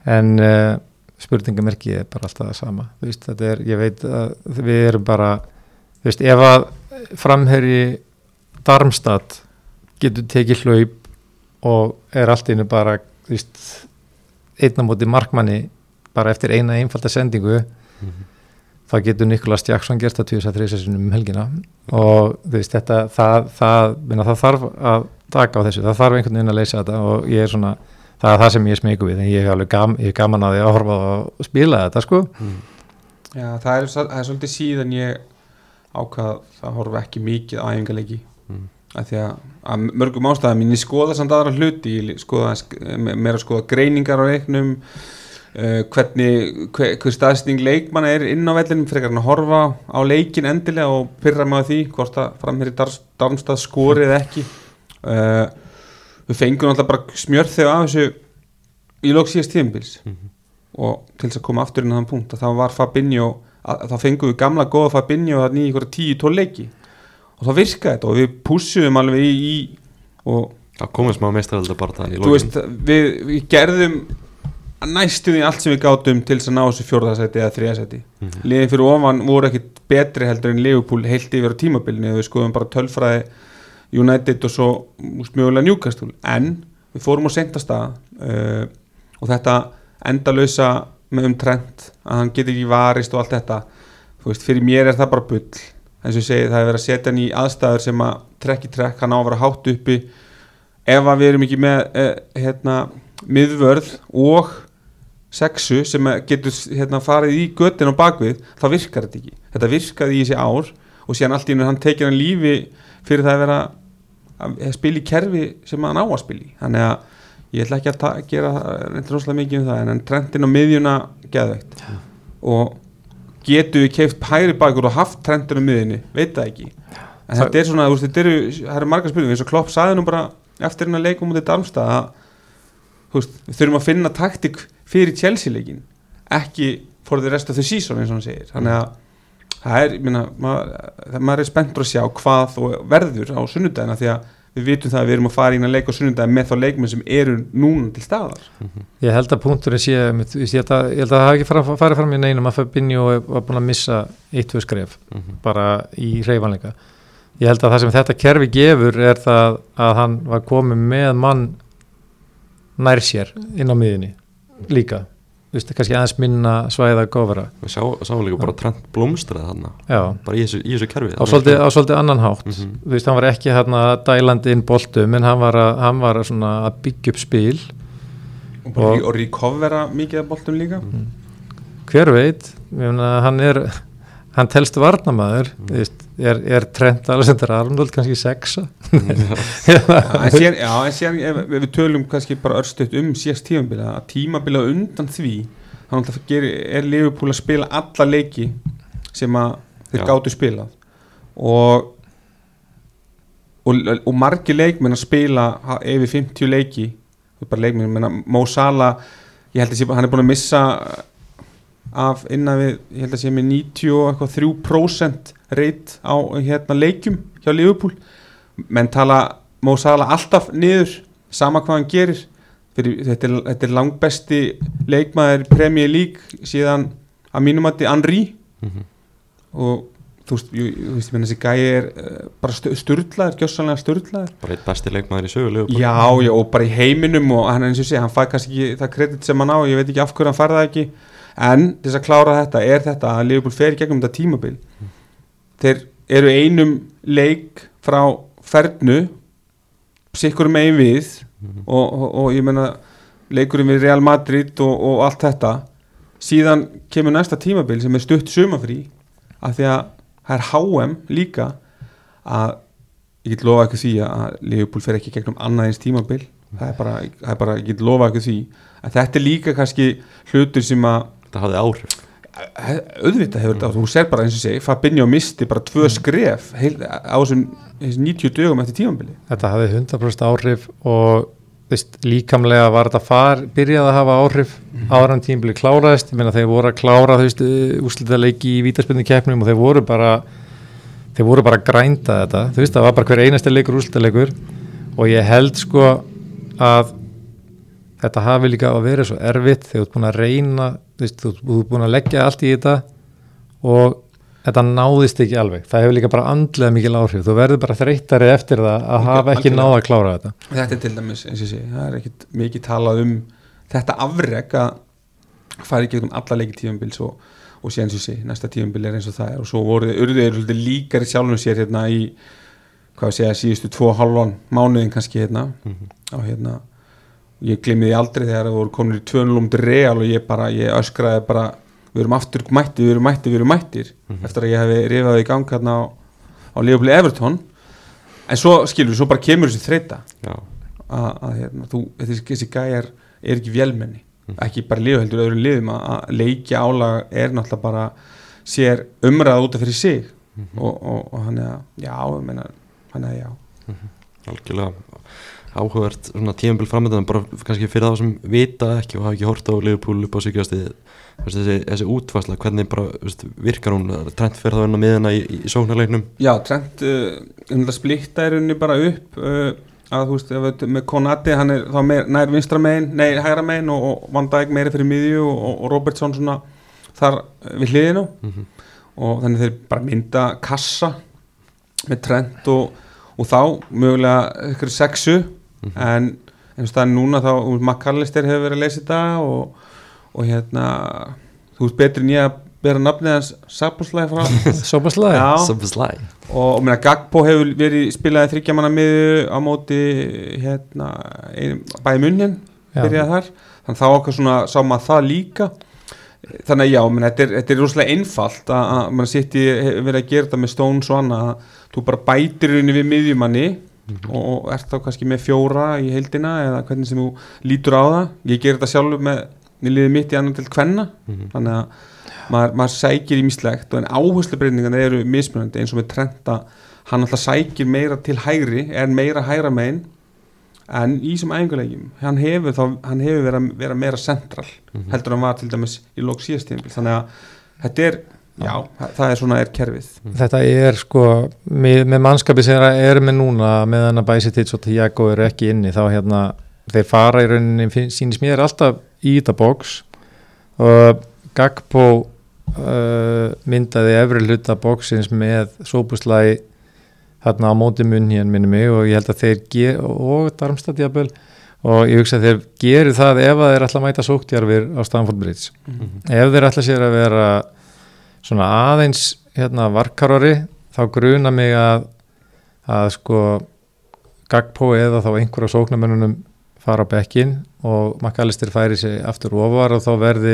En uh, spurningamerki er bara alltaf það sama. Þú veist, þetta er, ég veit að við erum bara þú veist, ef að framherri Darmstad getur tekið hlaup og er allt innu bara þú veist, einn á móti markmanni bara eftir eina einfalda sendingu það getur Nikolas Jackson gert að tjóðs að þreysa sinum um helgina. Og þú veist þetta það, það, minna, það þarf að taka á þessu, það þarf einhvern veginn að leysa þetta og ég er svona, það er það sem ég smeyku við en ég er alveg gam, ég er gaman að því að horfa og spila þetta sko. Já, það er, það er svolítið síðan ég ákvað að horfa ekki mikið á æfingarleiki Mm. af því að, að mörgum ástæðum ég skoða samt aðra hluti. Ég skoða, meira að skoða greiningar á leiknum uh, hvernig hver, hver staðsning leikmann er inn á vellinum frekar hann að horfa á leikin endilega og pyrra mig á því hvort að framherri Darmstað skorið eða ekki. Uh, við fengum alltaf bara smjörð þegar af þessu í lók síðast tíðanbils Mhm. og til þess að koma aftur inn á þann punkt að þá var Fabinho, að, þá fengum við gamla góða Fabinho þarna í ykkur 10-12 leiki og þá virkaði þetta og við pússum alveg í, í og Það komið smá meistarölda bara þannig í veist við, við gerðum næstu því allt sem við gátum til þess að ná þessu fjórðarsæti eða þriðarsæti Mhm. liðin fyrir ofan voru ekkit betri heldur en Liverpool heilt yfir á tímabilinu við skoðum bara tölfræði United og svo úst, mögulega Newcastle. En við fórum á sentastað uh, og þetta endalösa með um trend að hann getur ekki varist og allt þetta veist, fyrir mér er það bara bull. Eins og ég segi, það er verið að setja hann í aðstæður sem að trekk í trekk, hann á að vera hátt uppi. Ef að við erum ekki með eh, hérna, miðvörð og sexu sem getur hérna, farið í göttin á bakvið þá virkar þetta ekki, þetta virkaði í þessi ár og síðan allt í hann tekið hann lífi fyrir það að vera að spila í kerfi sem hann á að spila í. Þannig að ég ætla ekki að gera reyndir rosalega mikið um það en trendin á miðjuna geðveikt. Og getur við keift hægri bakur og haft trendin á miðjunni, veit það ekki. En Það- þetta er svona, þú veist, þetta eru það eru margar spurningar, eins og Klopp saði nú bara eftir hann að leikum út í Darmstað að þú veist, við þurfum að finna taktik fyrir Chelsea leikin ekki for the rest of the season eins og hann segir. Þannig að það er, ég meina, maður, maður er spenntur að sjá hvað og verður á sunnudagina því að við vitum það að við erum að fara inn að leika á sunnudagin með þá leikmenn sem eru núna til staðar. Ég held að punkturinn sé þú ég held að, ég held að það hafi ekki fara, farið fram í neinum að Fabinho var búin að missa eitt, tvö skref Mhm. bara í reyfanleika ég held að það sem þetta kerfi gefur er það að hann var komið með mann nær sér inn á miðinni líka, þú veist, kannski aðeins minna svæða gófara, Við sá, sáum líka bara trend blómstrað já. bara í þessu, í þessu kerfi. Á svolítið, á svolítið annan hátt. Mhm. þú veist, hann var ekki hérna dælandi inn boltum en hann var að, hann var að, svona, að byggja upp spil. Og, bara, Og- og, recovera mikið af boltum líka. Hver veit, hann er hann telst varnamaður Mm. er, er Trent Alexander Arnold kannski sexa? Já, en *laughs* síðan, já, en síðan ef, ef við tölum kannski bara örstuðt um síðast tímabila að tímabila undan því gerir, er Liverpool að spila alla leiki sem að þeir Já. gátu spilað. Og og, og margi leikmenn að spila yfir 50 leiki. Bara leikmenn, menna, Mo Salah ég held að sé, hann er búin að missa af innan við, ég held að sé með 90 og eitthvað 3% reyt á hérna leikjum hjá Liverpool. Menn tala Mo Salah alltaf niður sama hvað hann gerir. Fyrir, þetta, er, þetta er langbesti leikmaður í Premier League síðan að mínum að þetta er Henry Mhm. og þú veist, jú, þú veist, ég menn þessi gæi er uh, bara störtlaður, gjössanlega störtlaður bara eitt besti leikmaður í sögu Liverpool. Já, já, og bara í heiminum og hann og sé, hann fær kannski ekki það kredit sem hann á, ég veit ekki af hverju hann fær það ekki en til þess að klára þetta er þetta að Liverpool fer gegnum þetta tímabil. Þeir eru einum leik frá fernu sikkur megin við og, og, og ég meina leikurinn við Real Madrid og, og allt þetta. Síðan kemur næsta tímabil sem er stutt sumafrí af því að það er HM líka að ég get lofa ekki því að Liverpool fer ekki gegnum annað eins tímabil. Það er bara, það er bara ég get lofa ekki því að þetta er líka kannski hlutur sem að þetta hafði áhrif? Auðvitað hefur þetta, þú sér bara eins og segi Fabinho misti bara tvö skref heil, á þessum þessum 90 dögum eftir tímabili. Þetta hafði 100% áhrif og veist, líkamlega var þetta far, byrjaði að hafa áhrif áran tímbili kláraðist, ég meina þeir voru að klára þú veist, úslita leiki í vítaspinnu keppnum og þeir voru bara þeir voru bara að grænda þetta. Þú veist, það var bara hver einasti leikur úslita leikur og ég held sko að þetta hafi líka að vera svo erfitt þegar þú ert búin að reyna þú veist, þú ert búin að leggja allt í þetta og þetta náðist ekki alveg. Það hefur líka bara andlega mikil áhrif. Þú verður bara þreyttari eftir það að hafa ekki náða að klára þetta. Þetta er til dæmis, eins og segi, það er ekkit mikið talað um þetta afreg að fara í gegnum alla leiki tímabils og, og sé eins og segi, næsta tímabil er eins og það er. Og svo voru urðu þeir svolítið líkari sjálfum sér hérna í, hvað ég segja, síðustu tvo halvan mánuðin kannski hérna og hérna ég glimmiði aldrei þegar það voru konur í 2-0 um real og ég bara, ég öskraði bara við erum aftur mættir, við erum mættir, við erum mættir eftir að ég hef rifaði í gang hérna á, á Leopold Everton. En svo skilur svo bara kemur þessi þreita að, að hérna, þú, þessi, gæjar er ekki vélmenni ekki bara liðheldur öðrum liðum að, leikja álag er náttúrulega bara sér umræða út af fyrir sig. Og, og, og hann er að já, hann er að já. Algjörlega áhugavert tímabil framöndan bara kannski fyrir það sem vita ekki og hafa ekki hort á Liverpool upp á síkjastið þessi, þessi útvarsla, hvernig bara veist, virkar hún, trend fyrir það inn á miðuna í, í, sóknarleiknum? Já, Trent uh, um það splitta er unni bara upp uh, að þú veist, við, með Konati hann er þá meir, nær vinstra megin, nei hægra megin og, og Van Dijk meira fyrir miðju og, og, Robertson svona þar uh, við hliðinu Mhm. og þannig þeir bara mynda kassa með Trent og, og þá mögulega ykkur sexu en eins og það er núna þá McAllister hefur verið að leysa þetta og, og hérna þú veist betri en ég að bera nafnið hans Saboslæði frá. *laughs* Subsly og, og meina, Gagpo hefur verið spilaði þryggjamanna miðu á móti hérna, bæði munnin Já. byrjaði þar. Þannig þá okkar svona sá maður það líka. Þannig að já, meina, þetta, er, þetta er rosalega einfalt að, að mann sitt í verið að gera þetta með Stones og annað að þú bara bætir henni við miðjumanni og, og ert þá kannski með fjóra í heildina eða hvernig sem þú lítur á það? Ég ger þetta sjálfur með, liðið mitt í annan til kvenna. Þannig að maður, maður sækir í mislegt en áherslubreyningarna eru mismunandi eins og með Trenta. Hann alltaf sækir meira til hægri er meira hægra megin en í þessum æfingulegjum hann hefur, þá, hann hefur verið að vera meira central heldur en hann var til dæmis í lók síðastíðinbil þannig að þetta er já, það er svona er kerfið. Þetta er sko, með, með mannskapi sem er, er með núna meðan að Bæsitits og Tiago eru ekki inni þá hérna, þeir fara í rauninni sýnist mér alltaf í þetta box. Og Gagpo uh, myndaði efri hluta boxins með sópuslægi hérna á móti munn hérna minni mig og ég held að þeir ger, og Darmstad jafnvel og ég hugsa að þeir gerir það ef að þeir ætla að mæta sóktjarfir á Stanford Bridge. Ef þeir ætla sér að vera svona aðeins hérna varkarori þá gruna mig að að sko Gagpo eða þá einhverja sóknarmennunum fara á bekkin og McAllister færi sig aftur ofar og þá verði,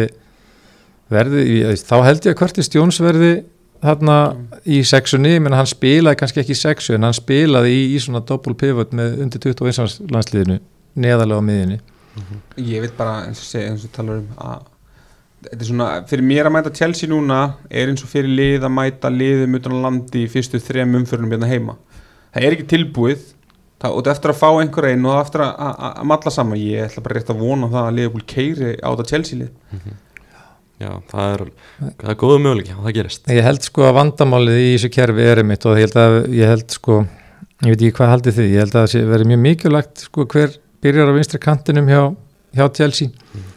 verði ég- þá held ég að Curtis Jones verði þarna í sexunni menn hann spilaði kannski ekki í sexu en hann spilaði í, í svona double pivot með undir 21 landsliðinu neðalega á miðinni ég veit bara eins og segja eins og talar um að þetta er svona, fyrir mér að mæta Chelsea núna er eins og fyrir lið að mæta liðum utan á landi í fyrstu þrem umförunum hérna heima. Það er ekki tilbúið það, og þetta er eftir að fá einhver einn og eftir að, að, að matla saman ég ætla bara rétt að vona það að Liverpool keiri á þetta Chelsea lið. Já, það er, það er góðu möguleiki og það gerist. Ég held sko að vandamálið í þessu kerfi er mitt og ég held að, ég held sko ég veit ekki hvað haldið þið, ég held að það sé verið mjög mikilvægt sko hver byrjar á vinstri kantinum hjá, hjá Chelsea. Mm.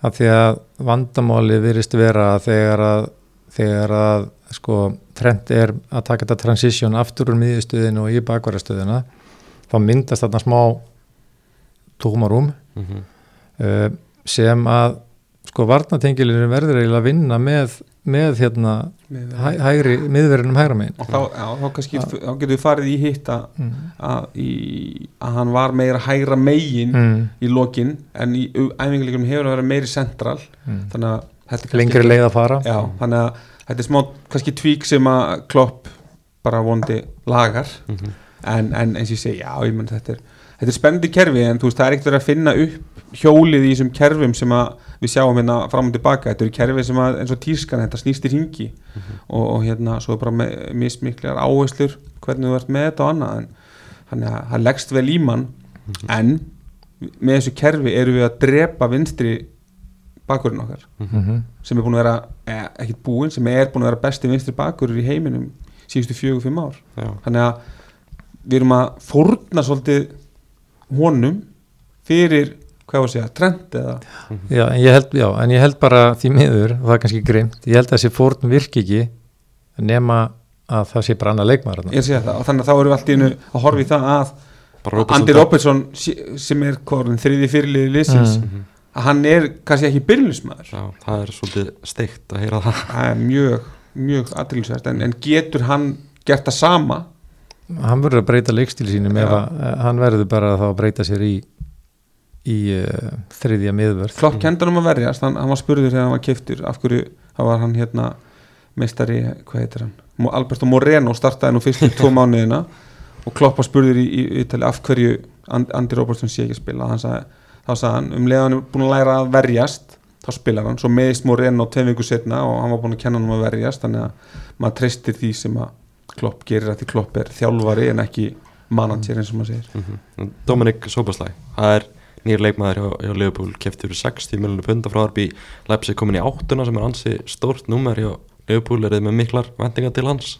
af því að vandamálið virðist vera þegar að þegar að sko trend er að taka þetta transition aftur úr miðjustöðinu og í bakvarastöðina þá myndast þarna smá tómarúm mm -hmm. uh, sem að sko varnatengilinu verður eiginlega að vinna með, með hérna Með- hæ, hægri, miðverðinum hægra megin og þá, já, þá, kannski, þá getur við farið í hitt að, mm. að, í, að hann var meira hægra megin Mm. í lokin en í æfingarleikunum hefur að vera meiri central Mm. þannig að kannski lengri leið að fara já, þannig að þetta er smá kannski tvík sem að klopp bara vondi lagar Mhm. en, en eins og ég segi, já, ég menn þetta er þetta er spennandi kerfi en þú veist, það er ekkert verið að finna upp hjólið í þessum kerfum sem að við sjáum hérna fram og tilbaka þetta eru kerfi sem að eins og tískan, þetta snýst í ringi og, og hérna, svo er bara með, mismiklar áherslur hvernig þú ert með þetta og annað en þannig að það leggst vel í mann. En með þessu kerfi eru við að drepa vinstri bakurinn okkar. Mm -hmm. sem er búin að vera, eh, ekkert búinn sem er búin að vera besti vinstri bakurur í heiminum síðustu fjögur, fimm ár. Já, þannig að við erum að fórna svolítið honum fyrir, hvað var að segja, trend eða já, en ég held, já, en ég held bara því miður, og það er kannski grimt ég held að þessi fórn virki ekki nema að það sé bara annað leikmaður þarna. ég sé það og þannig að þá erum við allt í einu að horfa í það að Robertson Andy Robertson sem er hvað, orðinn, þriði fyrirliði liðsins Mm. Mhm. að hann er kannski ekki byrjulismæður Já, það er svolítið steikt að heyra það það er mjög, mjög aðrilsvært en, en getur hann gert það sama hann verður að breyta leikstíl sínum ef að eh, hann verður bara þá að breyta sér í í uh, þriðja miðvörð. Klopp mm. kendur um að verjast, hann, hann var spurður þegar hann var keftur, af hverju var hann hérna meistari, hvað heitir hann? Alberto Moreno startaði nú fyrstu tvo *laughs* mánuðina og Klopp var spurður í, í, í tali, af hverju And, Andy Robertson sé ekki að spila. Hann sagði, þá sagði hann, um leiðan er búin að læra að verjast þá spilar hann, svo meðist Moreno tveim viku setna og hann var búin að kenna hann um að verjast þannig að maður treystir því sem að Klopp gerir að því Klopp er þjálfari en ekki manager eins og maður segir. Mhm. Dominic Sobaslæg, það er nýr leikmaður hjá, hjá Liverpool keftur 60 miljonur punda frá Arby Leipzig komin í áttuna sem er ansi stórt númer hjá Liverpool. Er þið með miklar vendingar til hans?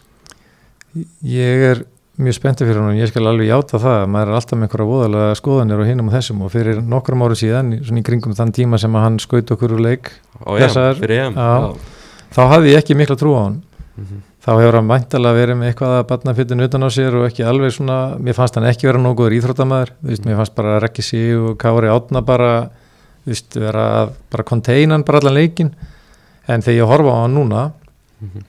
Ég er mjög spenntið fyrir hann ég skal alveg játa það, maður er alltaf með einhverja voðalega skoðanir og hinum og þessum og fyrir nokkrum áru síðan, svona í kringum þann tíma sem að hann skaut okkur úr leik á EM, Þessar- Já. þá hafði ég ekki mikla trú á hann Mhm. Þá hefur hann væntalega verið með eitthvað að batna fytin utan á sér og ekki alveg svona mér fannst hann ekki vera nóguður íþróttamæður veist, mér fannst bara Rekki Sí og Kári Átna bara, veist, vera að bara konteinan bara allan leikin en þegar ég horfa á hann núna Mhm.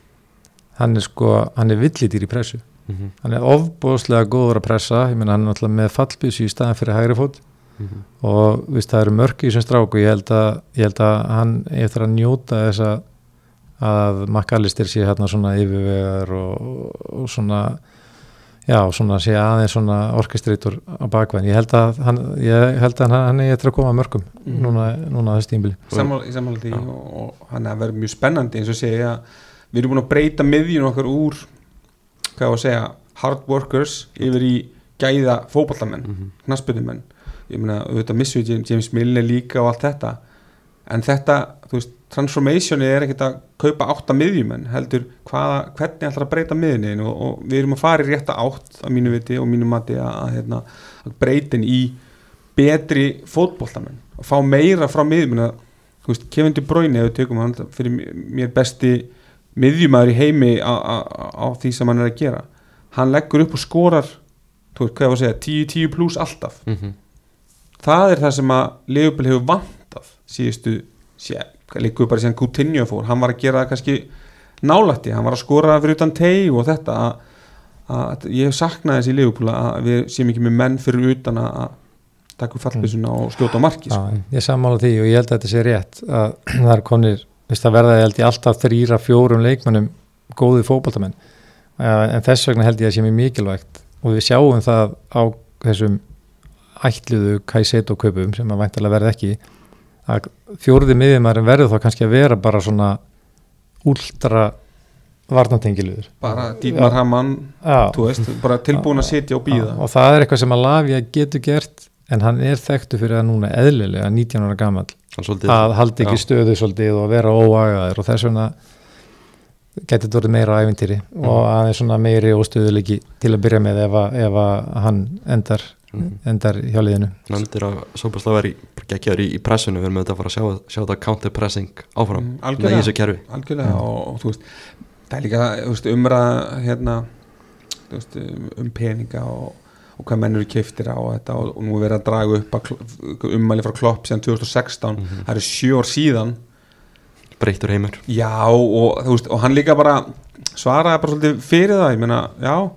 hann er sko, hann er villitýr í pressu Mhm. hann er ofbóðslega góður að pressa ég meina hann er náttúrulega með fallbísu í staðan fyrir hægri fót Mhm. og veist, það eru mörk í þessum stráku ég held að, ég held að hann eftir að njóta þess að makkalistir sé hérna svona yfirvegar og, og svona já, svona sé aðeins svona orkestreitur á bakvæðin, ég held að hann, ég held að hann, hann eigi eftir að koma að mörkum Mhm. núna, núna þessi tímbili í því Já. og, og hann er að vera mjög spennandi eins og segja við erum búin að breyta miðjun okkar úr hvað var að segja hard workers yfir í gæða fótballamenn, Mhm. knassbyrnumenn ég meina auðvitað missu James Milner líka og allt þetta en þetta, þú veist, transformationi er ekkert að kaupa átta miðjumenn heldur hvaða, hvernig ætlar að breyta miðjunin og, og við erum að fara í rétta átt að mínu viti og mínu mati að, að, hérna, að breytin í betri fótbollamenn og fá meira frá miðjumenn þú veist, Kevin De Bruyne ef við tökum hann fyrir mér besti miðjumæður í heimi á, á, á því sem hann er að gera. Hann leggur upp og skorar þú veist, hvað ég var að segja, 10-10 pluss alltaf. Mhm. það er það sem að Leopold hefur vantað síðustu líkuðu bara síðan Coutinho fór. Hann var að gera kannski nálætti hann var að skora fyrir utan teg og þetta að, að ég hef saknað þessi Leopold að við séum ekki með menn fyrir utan að taka upp fallbissuna og skjóta á marki sko. Ég sammála því og ég held að þetta sé rétt að *clears throat* það er konir, það verða ég held ég alltaf þrýra, fjórum leikmannum góði fótboltamenn. En þess vegna held ég að sé mjög mikilvægt og við sjáum það á þessum ætluðu Kaiseto kaupum sem að væntalega verði ekki að fjóruði miðjumærin verður þá kannski að vera bara svona últra varnatengiluður bara Dýmar veist, bara tilbúin að sitja og býða og það er eitthvað sem að Lavia getur gert en hann er þekktu fyrir að núna eðlilega 19 ára gammal hann að haldi ekki Já. stöðu svolítið og vera óagaður og þess vegna getur þetta verið meira á æfintýri Mm. og aðeins svona meiri óstöðuleiki til að byrja með ef að, ef að hann endar, Mhm. endar hjá liðinu. Nefndir að Sóbasla var í, geggjaður í, í pressinu við erum auðvitað að fara að sjá, sjá þetta counterpressing áfram Mm, mm, í algjörlega. þessu kerfi. Algjörlega og, og þú veist það er líka umræða hérna veist, um peninga og, og hvað menn eru keiftir á þetta og, og nú er verið að draga upp ummæli frá Klopp síðan 2016 Mhm. það eru sjö ár síðan. Breyttur heimur. Já og, þú veist, og hann líka bara svaraði bara svolítið fyrir það. Ég meina, já,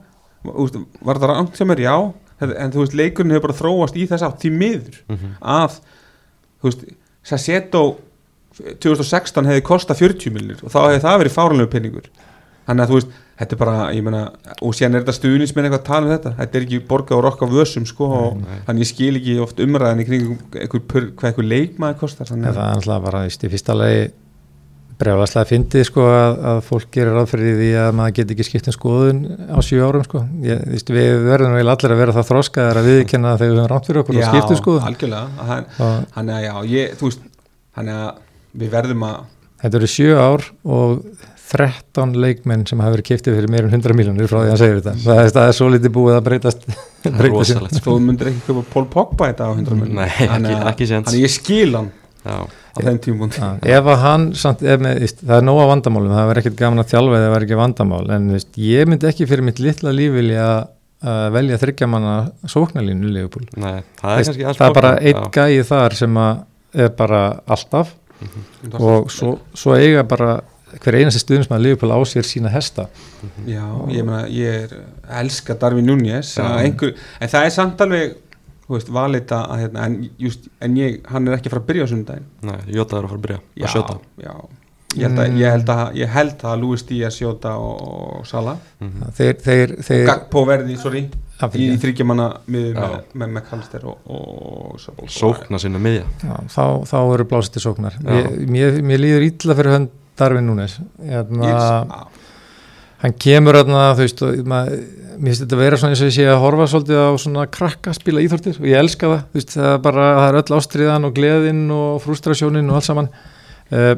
veist, var það rangt hjá mér, já en, þú veist, leikurinn hefur bara þróast í þess átt því miður mm að þú veist, Sassetto 2016 hefði kostað 40 millir og þá hefði það verið fáralegu penningur þannig að þú veist, þetta er bara ég meina, og síðan er þetta stuðnismenn eitthvað að tala um þetta. Þetta er ekki borgað og rokka vössum sko, og Nei. þannig ég skil ekki oft umræðan í kring hvað einhver leikmaður kostar þannig það að er alltaf bara í fyrsta lagi brjálaslega fyndið sko að, að fólk gerir ráð fyrir því að maður get ekki skipt um skoðun á sjö árum sko. Ég, veist, við verðum vel allir að vera það þroskaðar að viðkenna þegar við höfum rátt fyrir okkur og skiptum skoðun. algjörlega. Að hann- og þannig að já, ég, þú veist þannig að við verðum að þetta eru sjö ár og 13 leikmenn sem hafa verið kiftið fyrir meirinn 100 miljónir frá því að hann segir þetta. Það er, það er svo litið búið að breytast það er *laughs* rosalegt þú myndir ekki köpa Pól Pogba þetta á 100 miljonir Nei, ekki, ekki að á þeim tímum. Ef að hann samt, ef með, veist, það er nóga vandamálum, það var ekkert gaman að þjálfa eða það var ekki vandamál, en veist, ég myndi ekki fyrir mitt litla líf vilja uh, velja þryggja manna sóknarlínu Leopold. nei, það er það er bara einn gæi þar sem að er bara alltaf og svo, svo eiga bara hver einasti stuðnismæður Leopold á sér sína hesta. Já, ég meina, ég er elska Darvin Núñez að en það er samt alveg þú veist, valita að hérna, en, just, en ég, hann er ekki að fara að byrja á sundaginn Nei, Jóta er að fara að byrja Já, að sjóta já. Ég held, að, Mm. ég, held að, ég held að Luis Díaz, Sjóta og, og Sala Mhm. þeir, þeir, þeir Gagpo verði, sorry, í, þryggjamanna með, með McAllister og, og Sabol Sókna sinna miðja. Já, þá, þá eru blásið til sóknar. Mér, mér líður illa fyrir hönd Darvin Núnes hérna, Ég, hann kemur þarna, þú veist, og maður, mér finnst þetta að vera svona eins og ég sé að horfa svolítið á svona krakka spila íþórtir og ég elska það, þú veist, það er bara, það er öll ástriðan og gleðin og frustrasjónin og allt saman. Uh,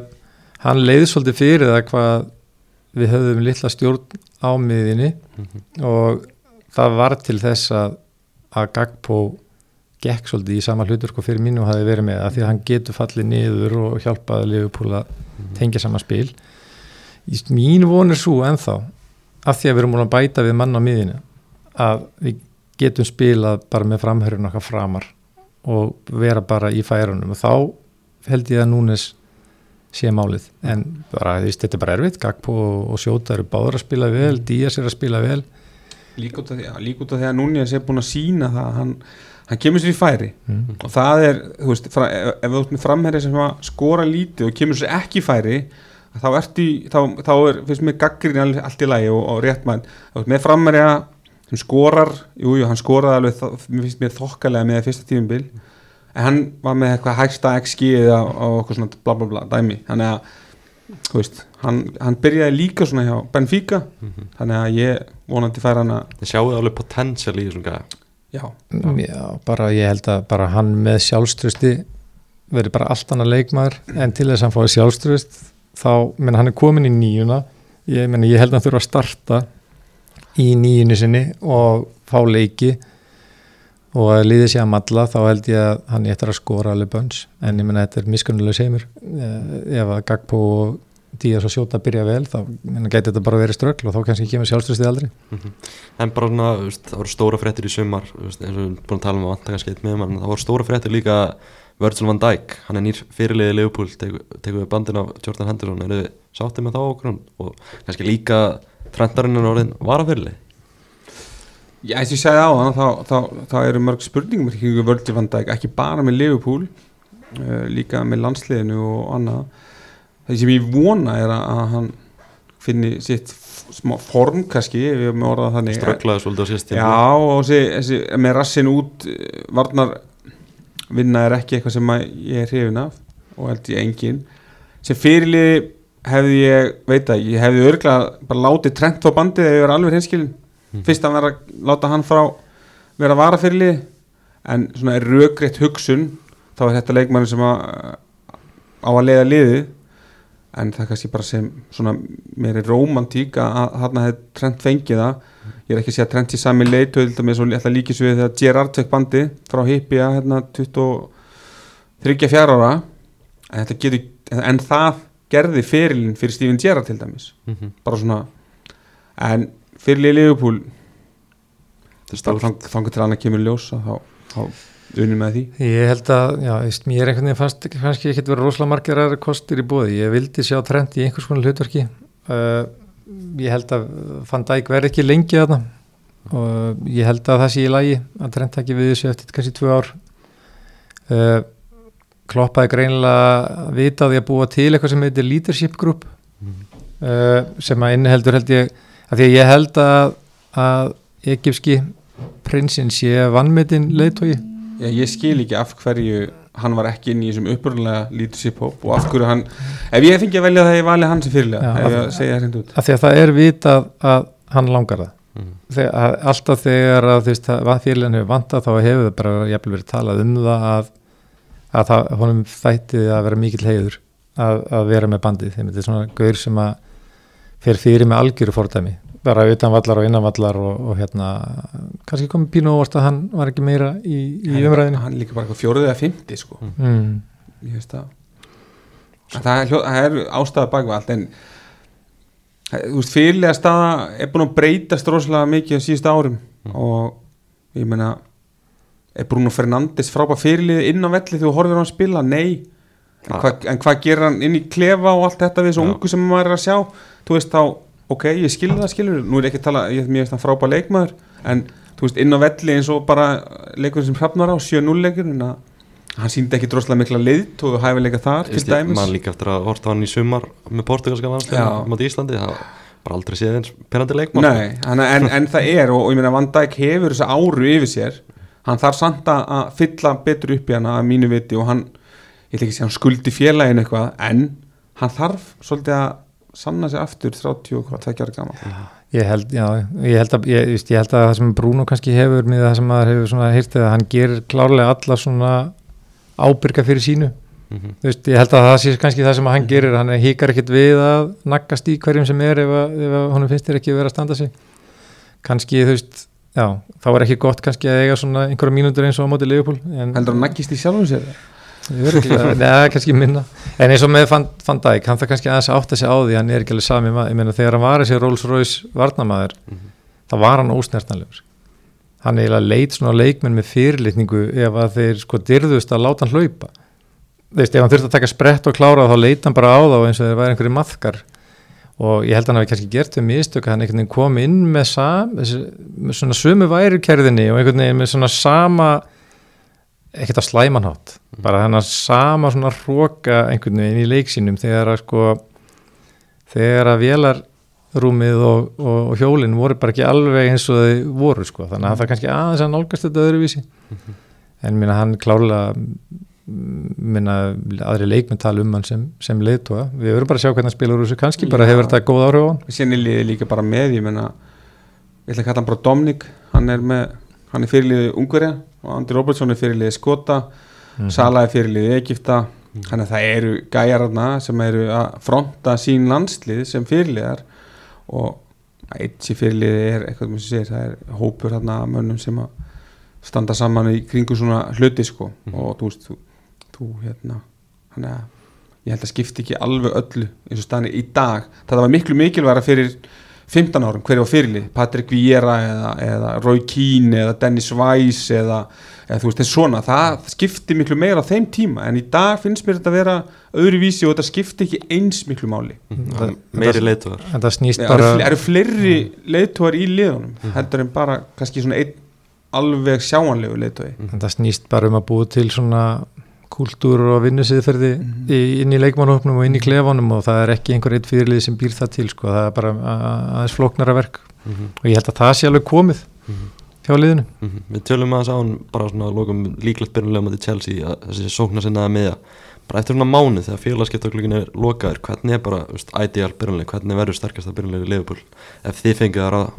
hann leiði svolítið fyrir það hvað við höfðum litla stjórn á miðinni Mhm. og það var til þess að, að Gagpo gekk svolítið í sama hlutur og fyrir mínu hafi verið með það því að hann getur fallið niður og hjálpaði Liverpool að tengja sama spil mín von er svo ennþá af því að við erum múin að bæta við mann á miðinu að við getum spilað bara með framhörjun okkar framar og vera bara í færunum. Og þá held ég að Núnes sé málið. En bara, veist, þetta er bara erfitt. Gagpo og, Sjóta eru báður að spila vel Díaz er að spila vel. Líka út af því, því að Núñez er búin að sína það að hann, hann kemur sér í færi. Mm. og það er, þú veist, fra, ef, ef þú ert með framherri sem að skora lítið og kemur sér ekki í færi þá ertu í, þá, þá er, finnst mér gaggrinni all- allt í lagi og, og rétt mann. Með framherri sem skorar jú, jú, hann skoraði alveg, mér finnst mér þokkalega með fyrsta tífumbil en hann var með eitthvað hægsta XG á okkur svona bla bla bla dæmi. Þannig að, þú veist, hann, hann byrjaði líka svona hjá Benfica. Mhm. þannig að ég vonandi fær hann að Þið sjáu alveg potential í þessum gæða já, Já, bara ég held að bara hann með sjálfströsti verið bara allt annað leikmaður. En til þess að hann fái sjálfströst þá, menn hann er komin í nýjuna ég, menn, ég held að hann þurfa að starta í nýjunni sinni og fá leiki. Og að liði sér að matla þá held ég að hann eftir að skora alveg bönns. En ég menna þetta er miskunnulega seimur. Ef að Gagpo og Díaz og Sjóta byrja vel þá gæti þetta bara verið ströggl og þá kannski kemur sjálfströstið aldrei. En bara svona, það voru stóra fréttir í sumar eins og við erum búin að tala um að vanta kannski eitt með mann það voru stóra fréttir líka Virgil van Dijk hann er nýr fyrirliði Leopold tekur teku við bandin af Jordan Henderson eru þið sáttið með þá okkur og kannski líka trendarinn er orðin varafyrirlið Já, eins og ég segði á hann, þá, þá, þá eru mörg spurningum ekki völdi van Dijk, ekki bara með Liverpool, uh, líka með landsliðinu og annað. Það sem ég vona er að, að hann finni sitt smá form kannski, ég með orðað þannig. strögglaði svolítið á síðast Já, og þessi, þessi, með rassin út, eh, varnar vinna er ekki eitthvað sem að ég er hrifin af og held ég engin. Sem fyrirliði hefði ég, veit að ég hefði örglega bara látið trend á bandið ef ég var alveg hinskilin Mhm. fyrst að vera að láta hann frá vera varafyrirlið en svona er rökrétt hugsun þá er þetta leikmann sem að, á að leiða liðið en það er kannski bara sem svona meiri romantík að þarna hefði Trent fengið það ég er ekki að segja að Trent í sami með svo alltaf líkis við þegar Gerrard fekk bandi frá Hippia hérna 23 ára en, getur, en það gerði fyrirlin fyrir Steven Gerrard til dæmis Mhm. bara svona en fyrirlið er stórt. þang- þangar til annað kemur ljós að þá, þá unni með því Ég held að, já, veist, mér er einhvern veginn fannst kannski ekkert verið rosalega margir aðra kostir í bóði. Ég vildi sjá trend í einhvers konar hlutverki. Uh, ég held að Van Dijk verði ekki lengi þarna og ég held að það sé í lagi að trend taki við þessu eftir kannski tvö ár. Uh, kloppaði greinilega vitaði að búa til eitthvað sem heitir leadership group uh, sem að inniheldur held ég að því að ég held að, að egypski prinsinn sé vannmetinn leiðtói Já, ég skil ekki af hverju hann var ekki inn í þessum upprunlega leadership hóp og af hverju hann ef ég fengi að velja það ég vali hann sem fyrirlega Já, ef ég segja það hreint út. að því að það er vitað að hann langar það. Mhm. þegar, að, alltaf þegar að þú veist að fyrirlegin hefur vantað þá hefur það bara jafnvel verið talað um það að, að það, honum þætti að vera mikill heiður að, að vera með bandið. Þeim þetta er svona gaur sem að fer fyrir með algjöru fordæmi bara utanvallar og innanvallar og, og hérna kannski komið pínu óvart að hann var ekki meira í, í umræðinu hann líka bara eitthvað fjóruðið að fymti sko. mm. ég veist En það er, það er ástæða bakvað allt en það- þú veist fyrirlega staða er búin að breytast rosalega mikið á síðustu árum og ég meina er Bruno Fernandes frábæð fyrirlið inn á velli þegar þú horfir á hann spila, nei en, Ja. hva, en hvað gerir hann inn í klefa og allt þetta við svo Já. ungu sem maður er að sjá þú veist þá, ok, ég skil það skilur nú er ekki að tala, ég veist hann frábæð leikmaður en þú veist inn á velli eins og bara leikur sem hrafnar á 7-0 leikur hann síndi ekki droslega mikla leiðt og hæfileika þar til dæmis. maður líka eftir að horta hann í sumar með portugalska landslega mot Íslandi það bara aldrei séð eins perandi leikmann Nei, hann, en, en það er og, og ég meina Van Dijk hefur þessa áru yfir sér. Hann þarf samt að fylla betur upp í hana að mínu viti og hann ég ætla ekki að segja hann skuldi félagin eitthvað en hann þarf svolítið að sanna sig aftur 30 og hvað tvekja ára gaman Ég held, já, ég held að, ég, just, ég held að það sem Bruno kannski hefur með það sem maður hefur svona hýrtið að hann gerir klárlega alla svona ábyrga fyrir sínu. Mhm. Þú veist, ég held að það sé kannski það sem hann gerir, hann híkar ekkit við að naggast í hverjum sem er ef, að, ef að honum finnst þér ekki vera að standa sig. Kannski, þú veist, já, þá er ekki gott kannski að eiga svona einhverja mínútur eins og á móti Leopold. En, heldur hann naggist í sjálfum sér Örugglega, Neða, *laughs* kannski minna. En eins og með Van, Dijk, hann það kannski aðeins að átta sig á því hann er ekki alveg sami maður, ég meina þegar hann var þessi Rolls Royce varnamaður Mhm. þá var hann ósnertanlegur. Hann eiginlega leit svona leikmenn með fyrirlitningu ef að þeir sko dyrðust að láta hann hlaupa. Þú veist, ef hann þurfti að taka sprett og klára þá leit hann bara á þá eins og þeir væri einhverju maðkar. Og ég held að hann hafi kannski gert við mistök að hann einhvern veginn kom inn með, sam, með svona sömu værukerðinni og einhvern veginn með svona sama ekkert að slæmanhátt bara þennan sama svona hróka einhvern veginn í leiksínum þegar að sko þegar að vélarrúmið og, og, og hjólinn voru bara ekki alveg eins og þau voru sko. Þannig að það kannski aðeins að nálgast þetta öðruvísi. En minna hann klárlega minna aðri leikmenn tala um hann sem, sem leiðtóa við verðum bara að sjá hvernig hann spilar úr þessu. Kannski bara Já. hefur þetta góð áhrif á hann. Sér er liðið líka bara með, ég meina ég ætla að kalla hann bara Dominic. Hann er með, hann er fyrirliðið Ungverja og Andri Robertson er fyrirliðið Skota Mhm. Sala er fyrirliðið Egipta þannig að það eru gæjararna sem eru að fronta sín landslið sem fyrirliðar. Og eitt sem fyrirliðið er eitthvað sem segir, það er hópur hérna mönnum sem að standa saman í kringum svona hluti sko. Mhm. og þú veist, þú, þú hérna hann er ég held að skipti ekki alveg öllu eins og staðan er í dag. Það var miklu mikilværa fyrir 15 árum hverju var fyrirlið, Patrick Vieira eða, eða Roy Keane eða Dennis Weiss eða, eða þú veist þess svona. Það skipti miklu meira á þeim tíma en í dag finnst mér þetta að vera öðru vísi og þetta skipti ekki eins miklu máli. Mhm. Það- meiri það- leituðar en það snýst það bara eru, fle- eru fleiri leiðtóar í liðunum heldur en bara kannski svona einn alveg sjáanlegu leiðtói en það snýst bara um að búa til svona kúltúr og vinnusýðferði Mhm. í, inn í leikmannhópnum og inn í klefanum og það er ekki einhver eitt fyrirlið sem býr það til sko, það er bara aðeins flóknara verk Mhm. og ég held að það sé alveg komið Mhm. hjá liðinu Mhm. Við tölum aðeins á hann bara svona að lokum líklegt byrjulega motið Chelsea að þessi sóknar sinnaði miða bara eftir svona mánu þegar félagskiptaglögin er lokaður hvernig er bara, veist, ideal byrjulega hvernig verður sterkast að byrjulega í Liverpool ef þið fengið að ráða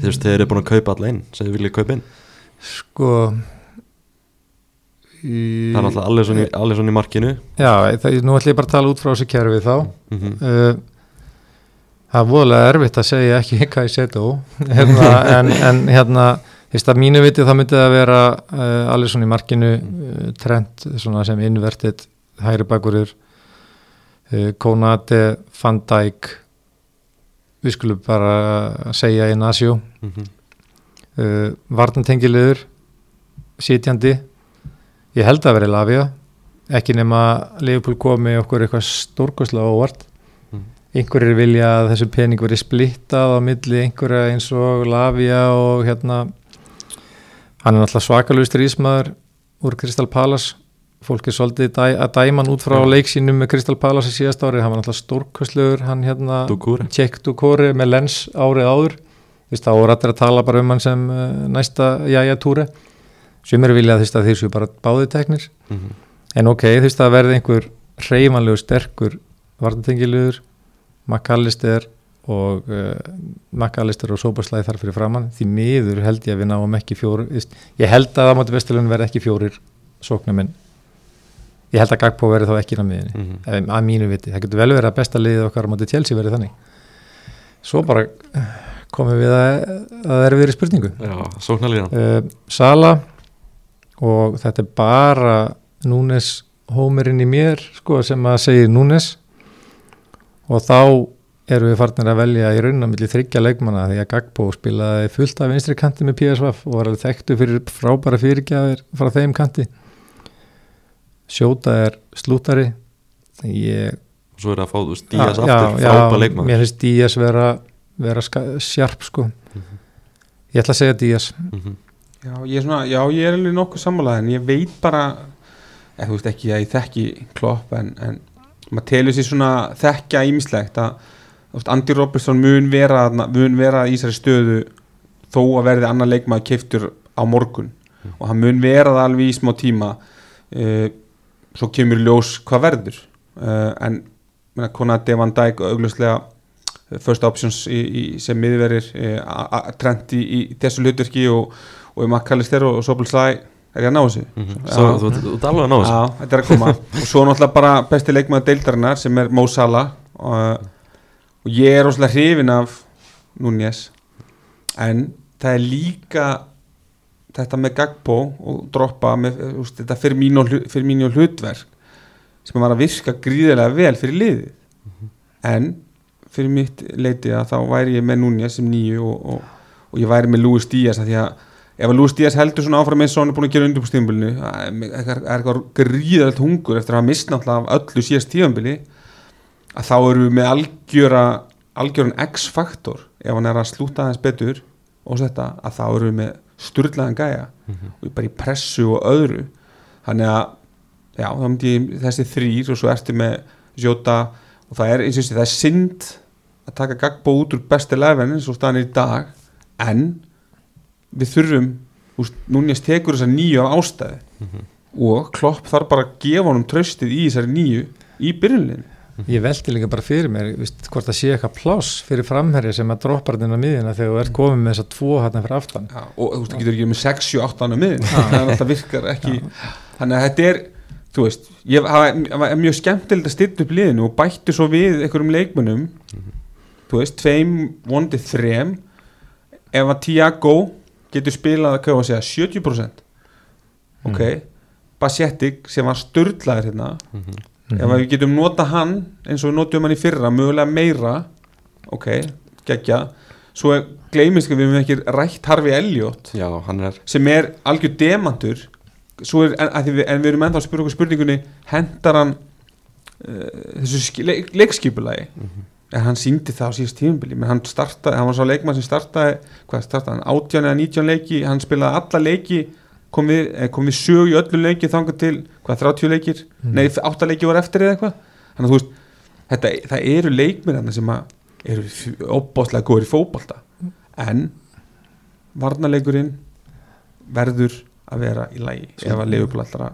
þeir eru búin að kaupa alla inn sem þið viljið kaupa inn sko í, Það er alltaf allir svona, í- markinu. Já, það, nú ætlum ég bara að tala út frá þessu kerfi þá. Mm -hmm. uh, Það er voðalega erfitt að segja ekki *laughs* hvað ég setja hérna, en, en hérna að mínu viti þá myndi það vera uh, allir svona í markinu uh, trend sem inverted hægri bakurur uh, Konate, Van Dijk. Við skulum bara segja Inasio Mm -hmm. uh, Varnantengiliður sitjandi ég held að veri Lavia ekki nema Leopold komi okkur eitthvað stórkoslega óvart. Mhm. einhverjir vilja að þessu pening veri splittað á milli einhverja eins og Lavia og hérna hann er náttúrulega svakalustur ísmaður úr Crystal Palace. Fólk er svolítið dæ, að dæma hann út frá Já. leik sínum með Crystal Palace í síðast ári. Hann var náttúrulega stórkostlegur hann hérna Dugure Tjekk Dukori með lens árið áður. Þú veist, þá voru allir að tala bara um hann sem uh, næsta jæja túri sumir vilja veist að þeir séu bara báði teknir. Mm -hmm. en ok, veist að verði einhver hreyfanlegur sterkur vartantengilegur McAllister og uh, McAllister og Soberslæði þar fyrir framann því miður held ég að við náum ekki veist, ég held að það mátti vestilun verði ekki fjórir sóknuminn ég held að Gagpo verði þá ekki inn á miðinni Mm -hmm. Að mínu viti, það getur vel verið að besta liðið okkar á móti Chelsea verið þannig. Svo bara eh, komum við að, að er verið spurningu. Já, sóknarlíðan uh, Sala og þetta er bara Núnes hómerinn í mér sko, sem að segja Núnes. Og þá erum við farnir að velja í raunina milli þryggja leikmanna því að Gagbo spilaði fullt af vinstri kanti með PSV og var alveg þekktu fyrir frábæra fyrirgjafir frá þeim kanti. Sjóta er slútari ég og svo er það að fá þú Díaz aftur, já, frábæð leikmaður. mér finnst Díaz vera, vera sjarp sko. Ég ætla að segja Díaz. Mhm. Já, ég er svona, já, ég er alveg nokkuð sammálaði en ég veit bara eða þú veist ekki að ég þekki klopp en, en maður telur sér svona þekkja ímislegt að veist, Andy Robertson mun vera, mun vera í þessari stöðu þó að verði annar leikmaður keiftur á morgun. Og hann mun vera það alveg í smá tíma uh, svo kemur ljós hvað verður. Uh, en menna, Konati Van Dijk augljóslega uh, first options í, í, sem miðverir uh, trend í, í þessu hlutverki og, og í McAllister og, og Sobel Slæ er ég að ná þessu. Mhm. Þú ert alveg að ná þessu. Já, þetta er að koma. *laughs* Og svo náttúrulega bara besti leikmaður deildarinnar sem er Mo Salah. Og, og ég er rosalega hrifin af Núñez. En það er líka þetta með Gagbo og droppa með, úst, þetta fyrir mínu, fyrir mínu hlutverk sem var að virka gríðilega vel fyrir liðið. En fyrir mitt leiti að þá væri ég með Núñez sem nýju og, og, og ég væri með Luis Díaz að því að ef að Luis Díaz heldur svona áfram eins og hann er búin að gera undir på stíðanbili er eitthvað gríðalegt hungur eftir að hafa mist náttúrulega af öllu síðast tíðanbili að þá eru við með algjöra algjöran X-faktor ef hann er að slúta aðeins betur og þetta að þá eru við með sturlaðan gæja Mhm. og bara í pressu og öðru þannig að já, þá myndi ég þessi þrýr og svo ertu með Jota og það er eins og þessi, það er synd að taka Gagbo út úr besti lefin eins og staðan í dag en við þurfum úst, núnjast tekur þessar nýju af ástæði Mhm. og Klopp þarf bara að gefa honum tröstið í þessari nýju í byrjunliðinu Ég velti líka bara fyrir mér, víst, hvort það sé eitthvað pláss fyrir framherja sem að droppar þinn á miðina þegar þú ert komið með þessa tvo hérna fyrir aftan. Já, og þú veist, þú getur ekki með 6-8 annað miðin það virkar ekki. Þannig að þetta er, þú veist ég það var- mjög skemmtilegt að stilla upp liðinu og bættu svo við einhverjum leikmunum þú veist, tveim vondið þrem ef að Tiago getur spilað að segja 70% ok, Basjetik sem var störtlaður hérna. Mhm. ef að við getum nota hann eins og við notum hann í fyrra, mögulega meira. Ok, geggja. Svo gleymist við við ekki rætt Harfi Elliot Já, er sem er algjör demantur. Er, en, við, en við erum ennþá að spyrja okkur spurningunni hendar hann uh, þessu ski- leik, leikskipulagi en hann síndi það á síðast tímubili menn hann startaði, hann var svo leikmann sem startaði hvað startaði hann, 18 eða 19 leiki hann spilaði alla leiki kom við, eh, kom við sög í öllu leiki þangað til hvað 30 leikir, Mhm. nei 8 leiki voru eftir eða eitthvað, þannig að þú veist þetta, það eru leikminn sem eru óbáslega góður í fótbolta. En varnarleikurinn verður að vera í lagi ef að Leifupól allra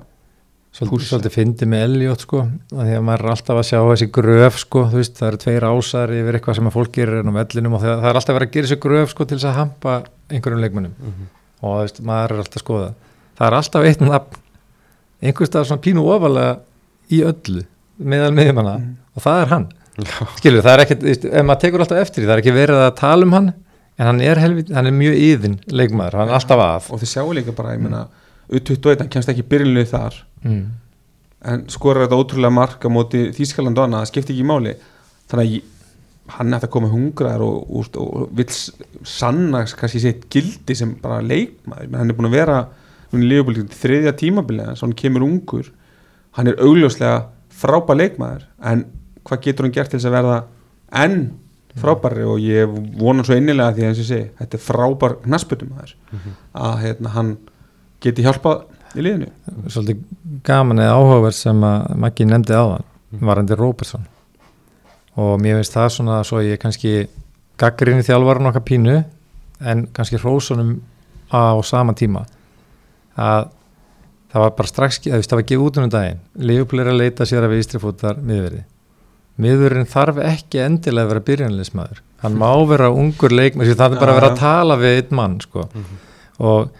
Svolítið, svolítið fyndi með Elliot sko, að því að maður er alltaf að sjá þessi gröf sko, þú veist, það eru tveir ásar yfir eitthvað sem að fólk gerir enn á vellinum og það, það er alltaf verið að gera þessi gröf sko til þess að hampa einhverjum leikmönnum. Mhm. og þú veist, maður er alltaf að skoða það. Er alltaf eitt nafn einhvers staðar svona pínu ofalega í öllu meðal miðjumanna Mhm. og það er hann. Skilur, það er ekkert, þú veist, ef maður tekur alltaf eftir því, það er ekki verið að tala um hann en hann er, helvit, hann er mjög yðin leikmaður, hann er alltaf að. Og þið sjáu líka bara, ég meina U21, hann kemst ekki byrjunlið þar. Mm. en skorar þetta ótrúlega mark á móti Þískaland og annað, það skipti ekki máli. Þannig að ég, hann ætti að koma hungraðar og, og, og vill s- sanna kannski sitt gildi sem bara leikmaður, menn hann er búin að vera hún er lífbúl þriðja tímabilið svo hann kemur ungur, hann er augljóslega frábær leikmaður en hvað getur hann gert til þess að verða enn frábæri og ég vona svo innilega því að eins og segi, þetta er frábær knassbyttumæður að hérna, hann geti hjálpað í liðinu? Svolítið gaman eða áhugaverð sem að Maggi nefndi áðan varandi Róbertsson og mér finnst það svona svo ég kannski gaggrinni þjálfarinn okkar pínu en kannski hrósunum á sama tíma. Að það var bara strax, eða það var gefið út um daginn. Er að leita sér að við ístrifútar miðverði. Miðurinn þarf ekki endilega að vera byrjanleismæður hann má vera ungur leikmæður það er bara að vera að tala við einn mann sko. og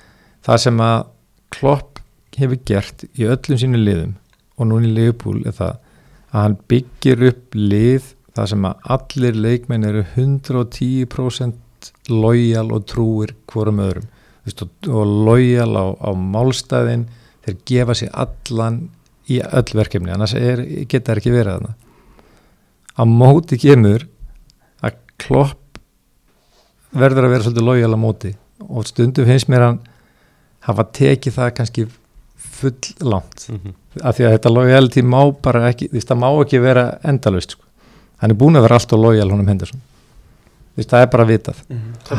það sem að Klopp hefur gert í öllum sínu liðum og núna í Leopold er það að hann byggir upp lið það sem að allir leikmenn eru 110% lojal og trúir hvorum öðrum. Vist, og, lojal á, á málstæðin þeir gefa sér allan í öll verkefni annars er, geta það ekki verið þarna. Á móti kemur að klopp verður að vera svolítið lojal á móti og stundum finnst mér hann hafa tekið það kannski full langt. Af því að þetta lojality má bara ekki því það má ekki vera endalust sko. hann er búin að vera alltaf lojal honum Henderson. Því það er bara vitað.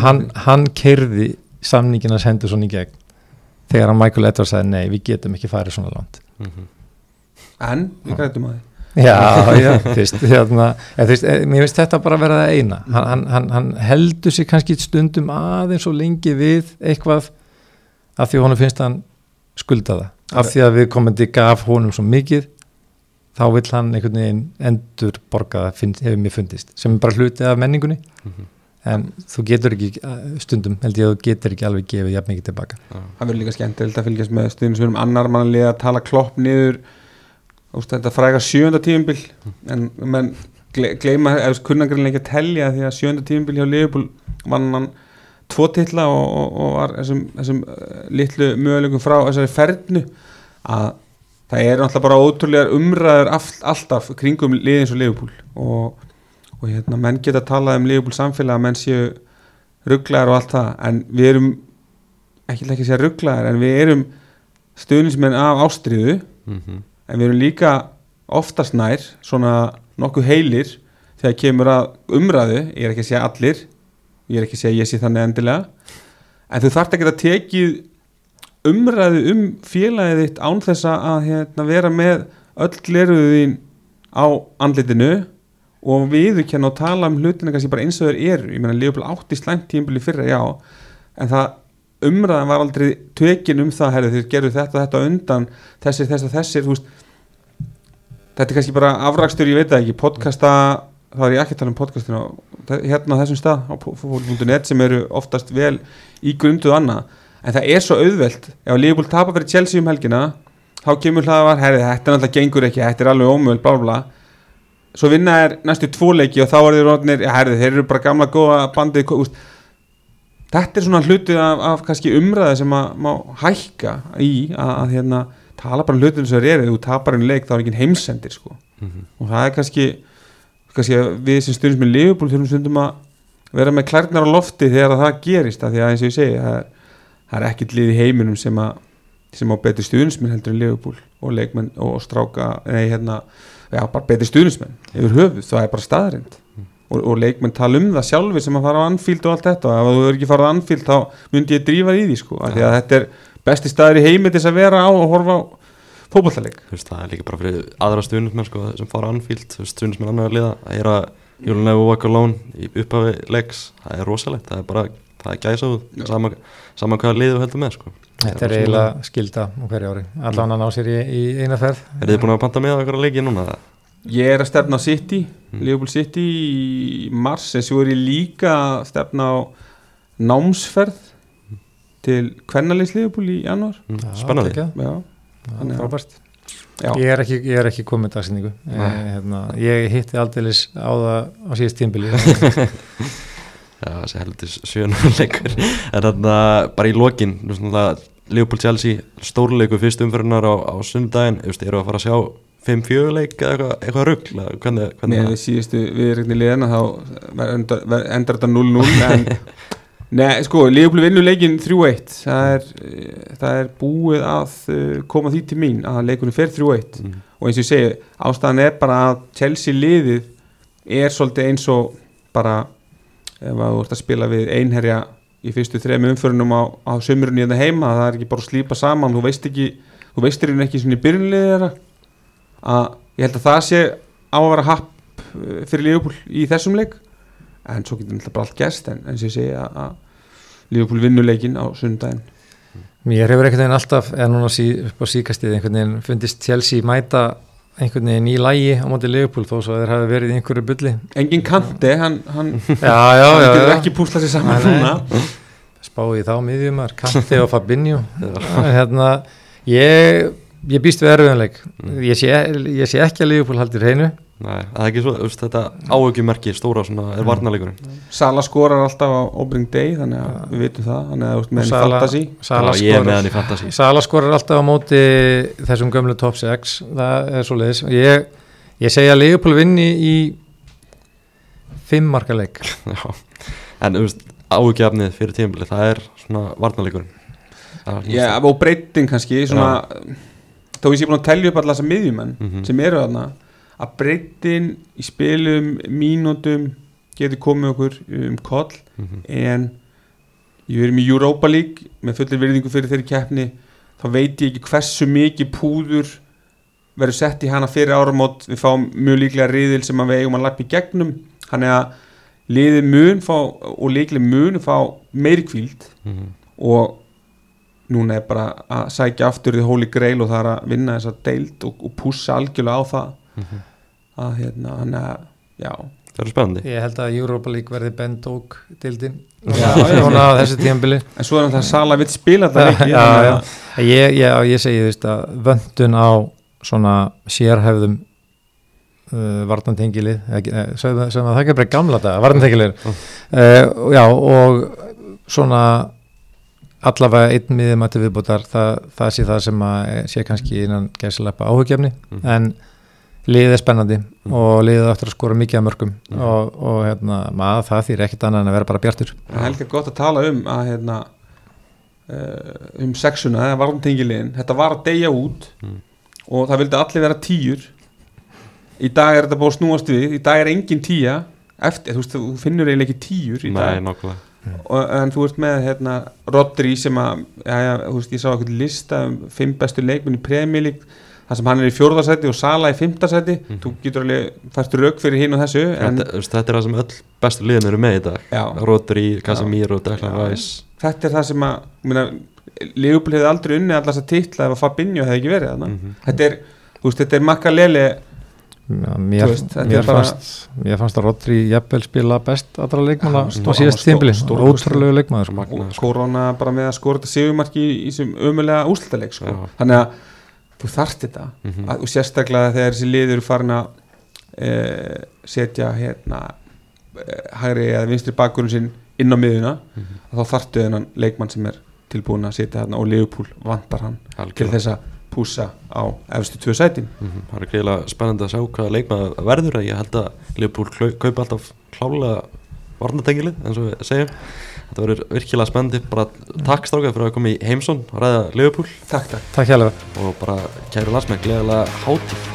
Hann, hann kerði samninginas Henderson í gegn þegar hann Michael Edwards sagði nei við getum ekki farið svona langt. En við grætum að því. Já, já, þú veist, hérna, eh, mér finnst þetta bara að vera það eina, hann, hann, hann, heldur sig kannski stundum aðeins og lengi við eitthvað af því honum finnst hann skulda það, af því að við komandi gaf honum svo mikið, þá vill hann einhvern veginn endur borga það finn, hefur mér fundist, sem er bara hluti af menningunni, en þú getur ekki stundum, held ég að þú getur ekki alveg gefið jafn mikið tilbaka. það verður líka skemmtilegt að fylgjast með stuðnum sem erum annar mannlega að tala klopp niður úst, þetta fræga sjönda tíumbil en menn gle- gleyma eða kunnangriðin ekki að telja því að sjönda tíumbil hjá Liverpool vann hann tvo titla og, og, og var þessum, þessum uh, litlu möguleikum frá þessari fernu að það er náttúrulega bara ótrúlegar umræður all, alltaf kringum liðins og Liverpool. Og, og hérna menn geta að tala um Liverpool samfélag menn séu rugglaðar og allt það en við erum ekki ekki að segja rugglaðar en við erum stuðnismenn af ástriðu en við erum líka oftast nær svona nokkuð heilir þegar kemur að umræðu ég er ekki að segja allir ég er ekki að segja ég sé þannig endilega. En þú þarft ekki að tekið umræðu um félagið þitt án þess að hérna, vera með öll gleruðu þín á andlitinu og viðurkenna og tala um hlutina kannski bara eins og þeir eru. Ég meina Leopold átti slæmt tímbili fyrra já. En það umræðan var aldrei tökin um það herri, þeir gerðu þetta þetta á undan þessir þessir þessir veist, þetta er kannski bara afrakstur ég veit það ekki podcasta þá er ég ekki að tala um podcastinu hérna á þessum stað á fólk.net sem eru oftast vel í grunduð annað. En það er svo auðvelt. Ef Leopold tapar fyrir Chelsea um helgina þá kemur hlaðvar, herri þetta er náttúrulega gengur ekki þetta er alveg ómöld, blá blá svo vinna er næstu tvo leiki og þá er þeir ja, herri þeir eru bara gamla góða bandið, úst, þetta er svona hluti af, af kannski umræði sem að má hækka í að, að hérna, tala bara um hlutin sem þeir eru, þú tapar einu leik þá er ekki heimsendir sko. Og það er kannski, kannski að við sem stundum með Liverpool þurfum stundum að vera með klærnar á lofti þegar að það gerist að því að eins og ég segi það er, það er ekkit lið í heiminum sem að sem á betri stuðnismenn heldur en Liverpool og leikmenn og stráka nei hérna, já bara betri stuðnismenn yfir höfuð, það er bara staðrind og, og leikmenn tala um það sjálfur sem að fara á Anfield og allt þetta og ef þú er ekki farað á Anfield þá myndi ég drífa í því sko, af því að þetta er besti staður í heimi til þess að vera á og horfa á veist, það er líka bara fyrir aðra stuðnismenn sko, sem fara á Anfield, þú veist, stuðnismenn annar liða að er að Júlunlega og Walker í upphafi leiks, það er rosalegt það er bara, það er gæsað Já. sama, sama hvaða liðu heldur með sko. Þetta er eiginlega skilda á hverju ári, allan að ná sér í, í eina ferð. Er þið búin að panta með á einhverja leiki núna? Ég er að stefna á City, Mm. Liverpool City í mars en svo er ég líka að stefna á námsferð til kvennalýs Liverpool í janúar. Mm, Spennandi Þannig að- frábært. Já. ég er ekki, ég er ekki komið dagsendingu ég, Nei. hérna, ég hitti aldeilis á það á síðast tímbili *laughs* Já, þessi heldur sjönuleikur En þannig að bara í lokin Leopold Chelsea stórleiku fyrst umfyrirnar á, á veist, eru að fara að sjá 5-4 leik eða eitthvað, eitthvað rugg hvernig, hvernig Með við síðustu viðreikni liðina þá endar þetta 0-0 en *laughs* Nei, sko, Leopold vinnur leikin 3-1 það eh, það er búið að uh, koma því til mín að leikunum fer 3-1 Mm. og eins og ég segi, ástæðan er bara að Chelsea liðið er svolítið eins og bara ef að þú ert að spila við einherja í fyrstu þrejum umförunum á, á sömurinn í þetta heima, það er ekki bara að slípa saman. Þú veist ekki, þú veist þér ekki svona í byrjunliðið þeirra. Að ég held að það sé á að vera happ uh, fyrir Liverpool í þessum leik en svo getur þetta bara allt gæst en eins og ég segi að, Liverpool vinnur leikin á sundaginn mér hefur einhvern veginn alltaf eða núna sí, upp á síkastið einhvern veginn fundist Chelsea mæta einhvern veginn í lægi á móti Leopold þó svo að þeir hafi verið í einhverju bulli. Engin kanti, hann, hann, *laughs* já, já, hann já, getur ekki púsla sér saman nei. núna. Spáði þá miðjumar, Kanti og *laughs* Fabinho. Hérna, ég ég býst við erfiðanleik ég, sé, ég sé ekki að Leopold haldir hreinu Nei, það er ekki svo, veist, þetta áhugjummerki stóra svona er varnarleikurinn. Sala skorar alltaf á opening day þannig að við vitum það þannig að þú ert með henni Sala- fantasy. Sala Já, ég með skorar í fantasy. Sala skorar alltaf á móti þessum gömlu top 6 það er svo leiðis ég, ég segja að Leopold vinni í fimm marka leik. *laughs* Já, en áhugjafnið fyrir tímabili, það er svona varnarleikurinn. Það er Já, og breyting kannski svona, þá er ég búin að telja upp alla þessa miðjumenn Mhm. sem eru þarna að breytin í spilum, mínútum getur komið okkur um koll Mhm. en ég verið með Europa League með fullir virðingu fyrir þeirri keppni þá veit ég ekki hversu mikið púður verður sett í hana fyrir áramót við fáum mjög líklega riðil sem að við eigum að lappa í gegnum hann er að liðið mun fá, og líklega mun fá meiri kvíld Mhm. og núna er bara að sækja aftur því hóli greil og það er að vinna þessa deild og, og pússa algjörlega á það Mhm. að hérna hann er já, Það er spennandi ég held að Europa League verði Ben Dog dildin Já, já. svona á þessu tíðanbili en svo er það að Sala vill spila þetta leiki já, já. að- Ég, ég, ég segi þú veist að vöndun á svona sérhæfðum uh, varnantengilið sögum að það ekki bara gamla þetta varnantengilið Mm. uh, já og svona allavega einn miðum að til viðbútar það, það sé það sem að sé kannski innan gæsileppa áhugjefni Mm. en liðið er spennandi Mm. og liðið eftir að skora mikið að mörgum Mm. og, og hérna, maður það þýr ekkert annað en að vera bara bjartur. Það er helga gott að tala um að hérna uh, um sexuna, eða varmtengiliðin þetta var að deyja út Mm. og það vildi allir vera tíur. Í dag er þetta búið að snúast við. Í dag er engin tíja eftir, þú, veist, þú finnur eiginlega ekki tíur í dag. Nei, nákvæmlega og, en þú ert með hérna, Rodri sem að já, já, þú veist, ég sá eitthvað lista um fimm bestu leikmenn í Premier League þar sem hann er í fjórðarsæti og Sala í fimmtarsæti Mhm. þú getur alveg fært rauk fyrir hinn og þessu en þetta, þetta er það sem öll bestu liðin eru með í dag Rodri, Casemiro, Declan Já. Rice þetta er það sem að Leopold hefði aldrei unni allar þess að titla ef að Fabinho hefði ekki verið þarna Mhm. þetta er, er makkaleli Já, mér, veist, mér, er bara- fannst, mér fannst að Rodri jafnvel spila best allra leikmanna Já, á síðast stór- ótrúlegu leikmaður sko. Magna, og korona bara með að skora þetta sigumarki í, í þessum ömulega úslitaleg sko. Þannig að þú þarft þetta Mhm. að, og sérstaklega þegar þessi liður farin að e, setja hérna e, hægri eða vinstri bakgrunn sinn inn á miðuna Mhm. þá þarftu þennan leikmann sem er tilbúin að setja hérna og Leopold vantar hann til Algjörlega. þess að púsa á efstu tvö sætin Mhm. Það er greiðlega spennandi að sjá hvaða leikmað verður að ég held að Leopold kaupa alltaf klálega varnatengilið eins og við segjum Þetta verður virkilega spennandi. Bara takk strákað fyrir að koma í heimsón og ræða Leopold Takk, takk. Takk og bara kæru landsmenn gleðilega hátíð